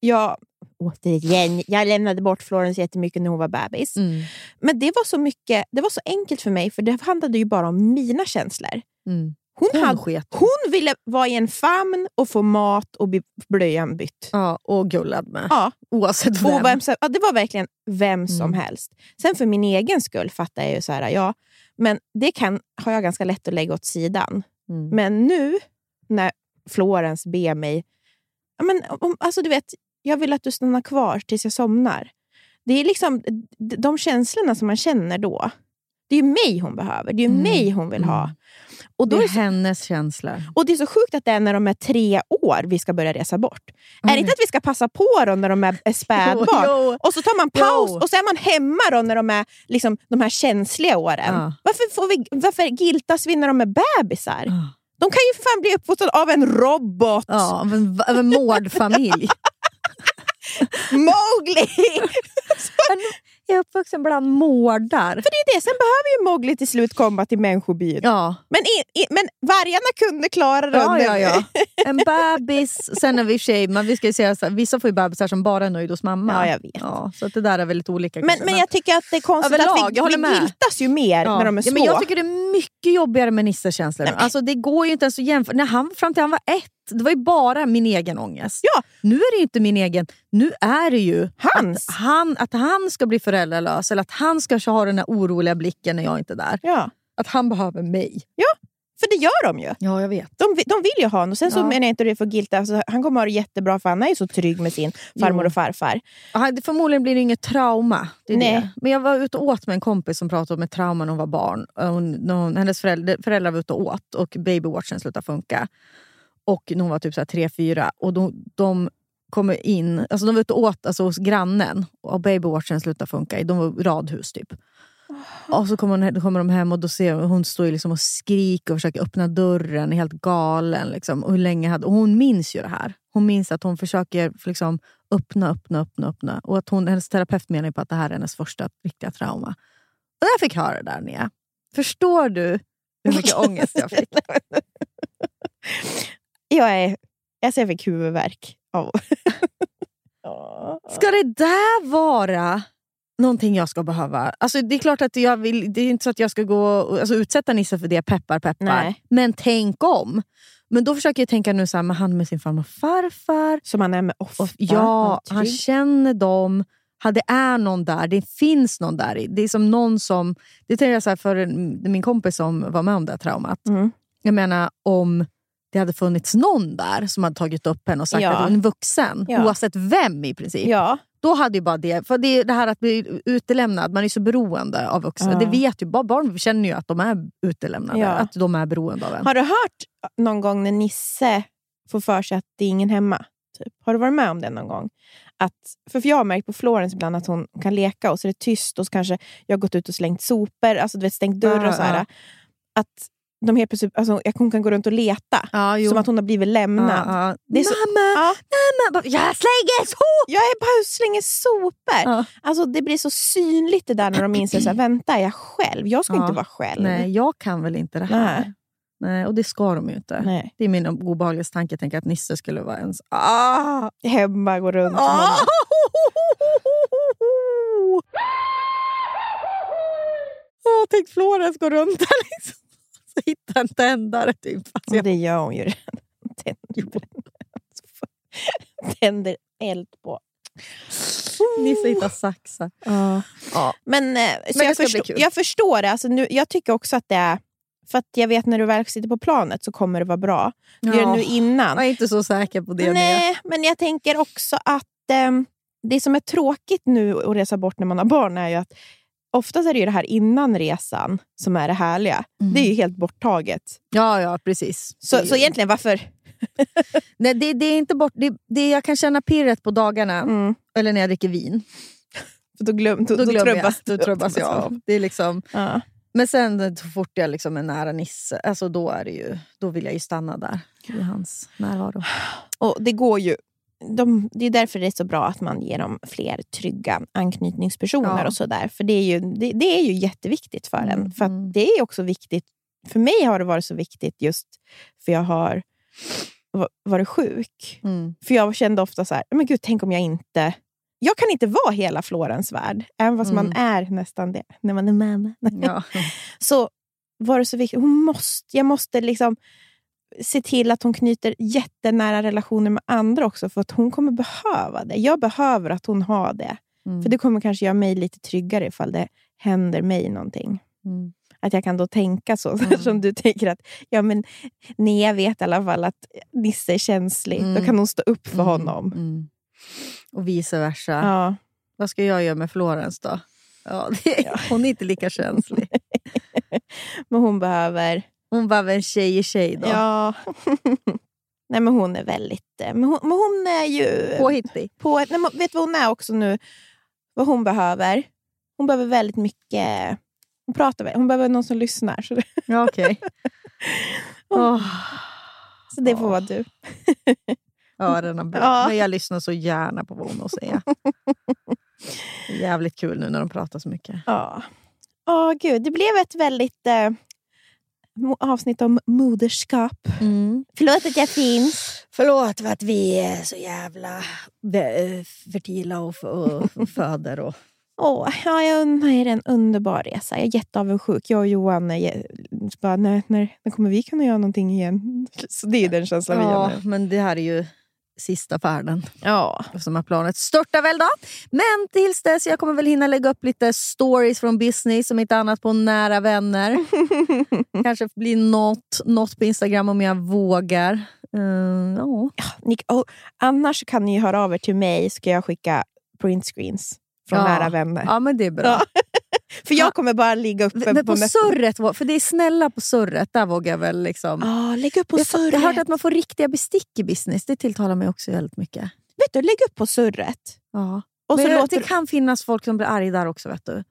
jag, återigen, jag lämnade bort Florence jättemycket när hon var bebis. Mm. Men det var så mycket, det var så enkelt för mig, för det handlade ju bara om mina känslor. Mm. Hon, Hon hade, sket. hon ville vara i en famn och få mat och bli blöjan bytt. Ja, och gullad med. Ja. Oavsett vem. Vem som, ja, det var verkligen vem som Mm. helst. Sen för min egen skull fattar jag ju så här, ja, men det kan, har jag ganska lätt att lägga åt sidan. Mm. Men nu när Florence ber mig, ja, men, om, alltså du vet, jag vill att du stannar kvar tills jag somnar. Det är liksom de känslorna som man känner då. Det är ju mig hon behöver, det är Mm. mig hon vill ha. Och, då det är är så, hennes känslor. och det är så sjukt att det är när de är tre år vi ska börja resa bort. Är det inte att vi ska passa på dem när de är spädbarn? Och så tar man paus Jo. och så är man hemma då när de är liksom, de här känsliga åren. Ja. Varför, får vi, varför giltas vi när de är bebisar? Ja. De kan ju för fan bli uppfostrade av en robot! Ja, av en, av en mårdfamilj. Mowgli! jag är uppvuxen bland mårdar. För det är det, sen behöver ju Mowgli till slut komma till mänskobyn. Ja. Men, i, i, men vargarna kunde klara det Ja, ja, ja. En bebis. Sen är vi men vi ska säga så vissa får ju bebisar som bara är nöjda hos mamma. Ja, jag vet. Ja, så att det där är väldigt olika. Men, kanske, men jag tycker att det är konstigt Överlag, att vi, jag håller vi giltas ju mer Ja. när de är små. Ja, men jag tycker det är mycket jobbigare med Nisses känslor. Nej, men- Alltså, det går ju inte ens att jämföra. När han, fram till han var ett, det var ju bara min egen ångest. Ja. Nu är det ju inte min egen. Nu är det ju Hans. Att, han, att han ska bli föräldralös eller att han ska ha den här oroliga blicken när jag inte är där. Ja. Att han behöver mig. För det gör de ju. Ja, jag vet. De, de vill ju ha honom. Sen så Ja. menar jag inte det för guilt. Alltså, han kommer ha det jättebra för han är ju så trygg med sin farmor Jo. och farfar. Ja, det- Förmodligen blir det inget trauma. Det Nej. Det. Men jag var ute och åt med en kompis som pratade om ett trauma när hon var barn. Hon, när hon, hennes föräldrar, föräldrar var ute och åt och babywatchen slutade funka. Och när hon var typ så här tre, fyra. Och de, de kommer in, alltså de var ute och åt alltså hos grannen och babywatchen slutade funka. De var radhus typ. Och så kommer, hon, kommer de hem och då ser hon, hon står liksom och skriker och försöker öppna dörren, är helt galen. Liksom. Och, hur länge hade, och hon minns ju det här. Hon minns att hon försöker liksom, öppna, öppna, öppna, öppna. Och att hon, hennes terapeut menar på att det här är hennes första riktiga trauma. Och jag fick höra det där Nia, förstår du hur mycket ångest jag fick? Jag, är, alltså jag fick huvudvärk. Av. Ska det där vara någonting jag ska behöva? Alltså det är klart att jag vill, det är inte så att jag ska gå och alltså utsätta Nisse för det, peppar peppar. Nej. Men tänk om. Men då försöker jag tänka nu så här, med han med sin farmor och farfar. Som han är med ofta. Och, ja, Han känner dem. Han- Det är någon där, det finns någon där. Det är som någon som... Det tänker jag så här för min kompis som var med om det här traumat. Mm. Jag menar om det hade funnits någon där som hade tagit upp henne och sagt Ja. att hon är vuxen, Ja. oavsett vem i princip. Ja. Då hade ju bara det, för det det här att bli utelämnad, man är så beroende av vuxna. Ja. Det vet ju, barn känner ju att de är utelämnade, Ja. att de är beroende av en. Har du hört någon gång när Nisse får för sig att det är ingen hemma? Typ. Har du varit med om det någon gång? Att, för för jag har märkt på Florence ibland att hon kan leka och så är det tyst och så kanske jag har gått ut och slängt sopor, alltså du vet, stängt dörrar Ja, och så här. Att de helt plötsligt, alltså, hon kan gå runt och leta. Ja, som att hon har blivit lämnad. Ja, ja. Det är mamma, mamma! Jag slänger sopor! Jag är bara slänger sopor. Alltså, det blir så synligt det där när de inser att vänta, är jag själv? Jag ska inte vara själv. Nej, jag kan väl inte det här. Nej. Nej, och det ska de ju inte. Nej. Det är min obehagligaste tanke. Jag tänker att Nisse skulle vara ens... Ah! Hemma, gå runt. Ah! Oh, tänk Florens gå runt där liksom. Så hittar en tändare typ. Fast Och det gör hon ju redan. Tänder, tänder eld på. Nisse hittar saxar. Ja. Ja. Men, eh, så Men det jag, ska bli förstår, kul. jag förstår det. Alltså, nu, jag tycker också att det är... För att jag vet när du väl sitter på planet så kommer det vara bra. Gör det nu innan. Jag är inte så säker på det. Nej, men jag tänker också att ehm, det som är tråkigt nu att resa bort när man har barn är ju att oftast är det ju det här innan resan som är det härliga. Det är ju helt borttaget. Ja, ja, precis. Så, så egentligen varför... Nej, det, det är inte bort... Det, det, jag kan känna pirret på dagarna, Mm. eller när jag dricker vin. För då, glöm, då, Då, då, glömmer trubbas, jag. Då trubbas jag av. Det är liksom... Ja. Men sen så fort jag liksom är nära Nisse, alltså då, är det ju, då vill jag ju stanna där i hans närvaro. Och det går ju... De, det är därför det är så bra att man ger dem fler trygga anknytningspersoner. Ja. och så där. För det är, ju, det, det är ju jätteviktigt för Mm, en. För att det är också viktigt. För mig har det varit så viktigt just för jag har va- varit sjuk. Mm. För jag kände ofta så här, men gud, tänk om jag inte... Jag kan inte vara hela Florens värld, även fast man Mm. är nästan det när man är mamma. Ja. så var det så viktigt. Hon måste, jag måste liksom se till att hon knyter jättenära relationer med andra också, för att hon kommer behöva det. Jag behöver att hon har det. Mm. För det kommer kanske göra mig lite tryggare ifall det händer mig någonting. Mm. Att jag kan då tänka så, som du tänker att ja, men Nea vet i alla fall att Nisse är känslig. Då Mm. kan hon stå upp för Mm, honom. mm. Och vice versa. Ja. Vad ska jag göra med Florens då? Ja, det, Hon är inte lika känslig. Men hon behöver... Hon behöver en tjej i tjej då. Ja. Nej, men hon är väldigt... eh, Men hon, men hon är ju... Påhittig. På, nej, men vet du vad hon är också nu? Vad hon behöver? Hon behöver väldigt mycket... Hon pratar väl- Hon behöver någon som lyssnar. Så det, Ja, okej. Åh. så det får vara du. Öronen bra. Ja. Men jag lyssnar så gärna på vad hon har att säga. Jävligt kul nu när de pratar så mycket. Ja. Åh, gud. Det blev ett väldigt eh, avsnitt om moderskap. Förlåt att jag finns. Förlåt för att vi är så jävla vä- fertila och, och föder. Och... Åh, ja, jag unnar er en underbar resa. Jag är jätteavundsjuk. Jag och Johan är bara, när, när, när kommer vi kunna göra någonting igen? Så det är den känslan vi Ja, har nu. men det här är ju sista färden. Ja. Som här planet störtar väl då. Men tills dess, jag kommer väl hinna lägga upp lite stories från business, som inte annat på nära vänner. Kanske blir något, något på Instagram om jag vågar. Mm, ja. Nick, oh, annars kan ni höra av er till mig, ska jag skicka printscreens från Ja. nära vänner. ja, men det är bra. Ja. För jag kommer bara ligga uppe Men på nästa- surret, för det är snälla på surret, där vågar jag väl liksom... Ja, lägg upp på jag, får- jag har hört surret. att man får riktiga bestick i business. Det tilltalar mig också väldigt mycket. Vet du, lägg upp på surret. Ja. Och så Men låter det kan finnas folk som blir arga där också. Vet du.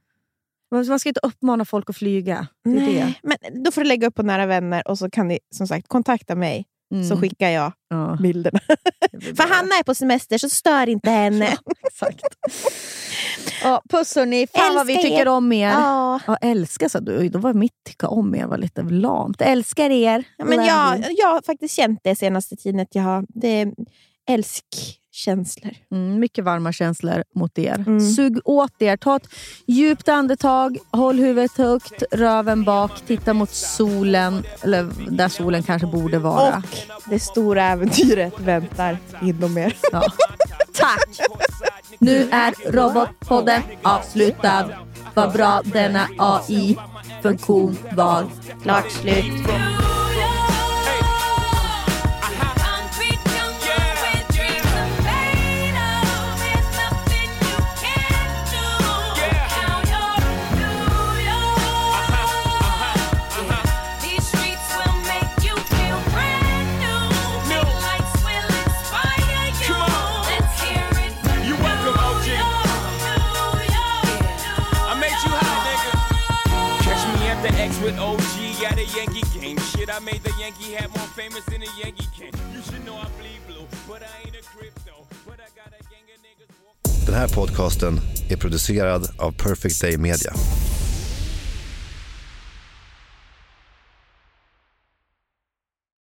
Man ska inte uppmana folk att flyga. Är det. Nej, men då får du lägga upp på nära vänner och så kan ni som sagt kontakta mig. Mm. Så skickar jag Ja. bilderna. För Hanna är på semester, så stör inte henne. Exakt. Ja, puss hörni. Fan vad vi Älskar tycker er. om er. Ja. Ja, älskar sa du. Då var mitt tycka om er var lite lamt. Älskar er. Ja, men jag, jag har faktiskt känt det senaste tiden. Att jag har, det är älskkänslor. Mm, mycket varma känslor mot er. Mm. Sug åt er. Ta ett djupt andetag, håll huvudet högt, röven bak, titta mot solen, eller där solen kanske borde vara. Och det stora äventyret väntar inom er. Ja. Tack! Nu är Robotpodden avslutad. Vad bra denna AI-funktion var. Klart slut. I made the Yankee hat more famous than a Yankee can. You should know I bleed blue, but I ain't a crypto. But I got a gang of niggas. walking... Den här podcasten är producerad av Perfect Day Media.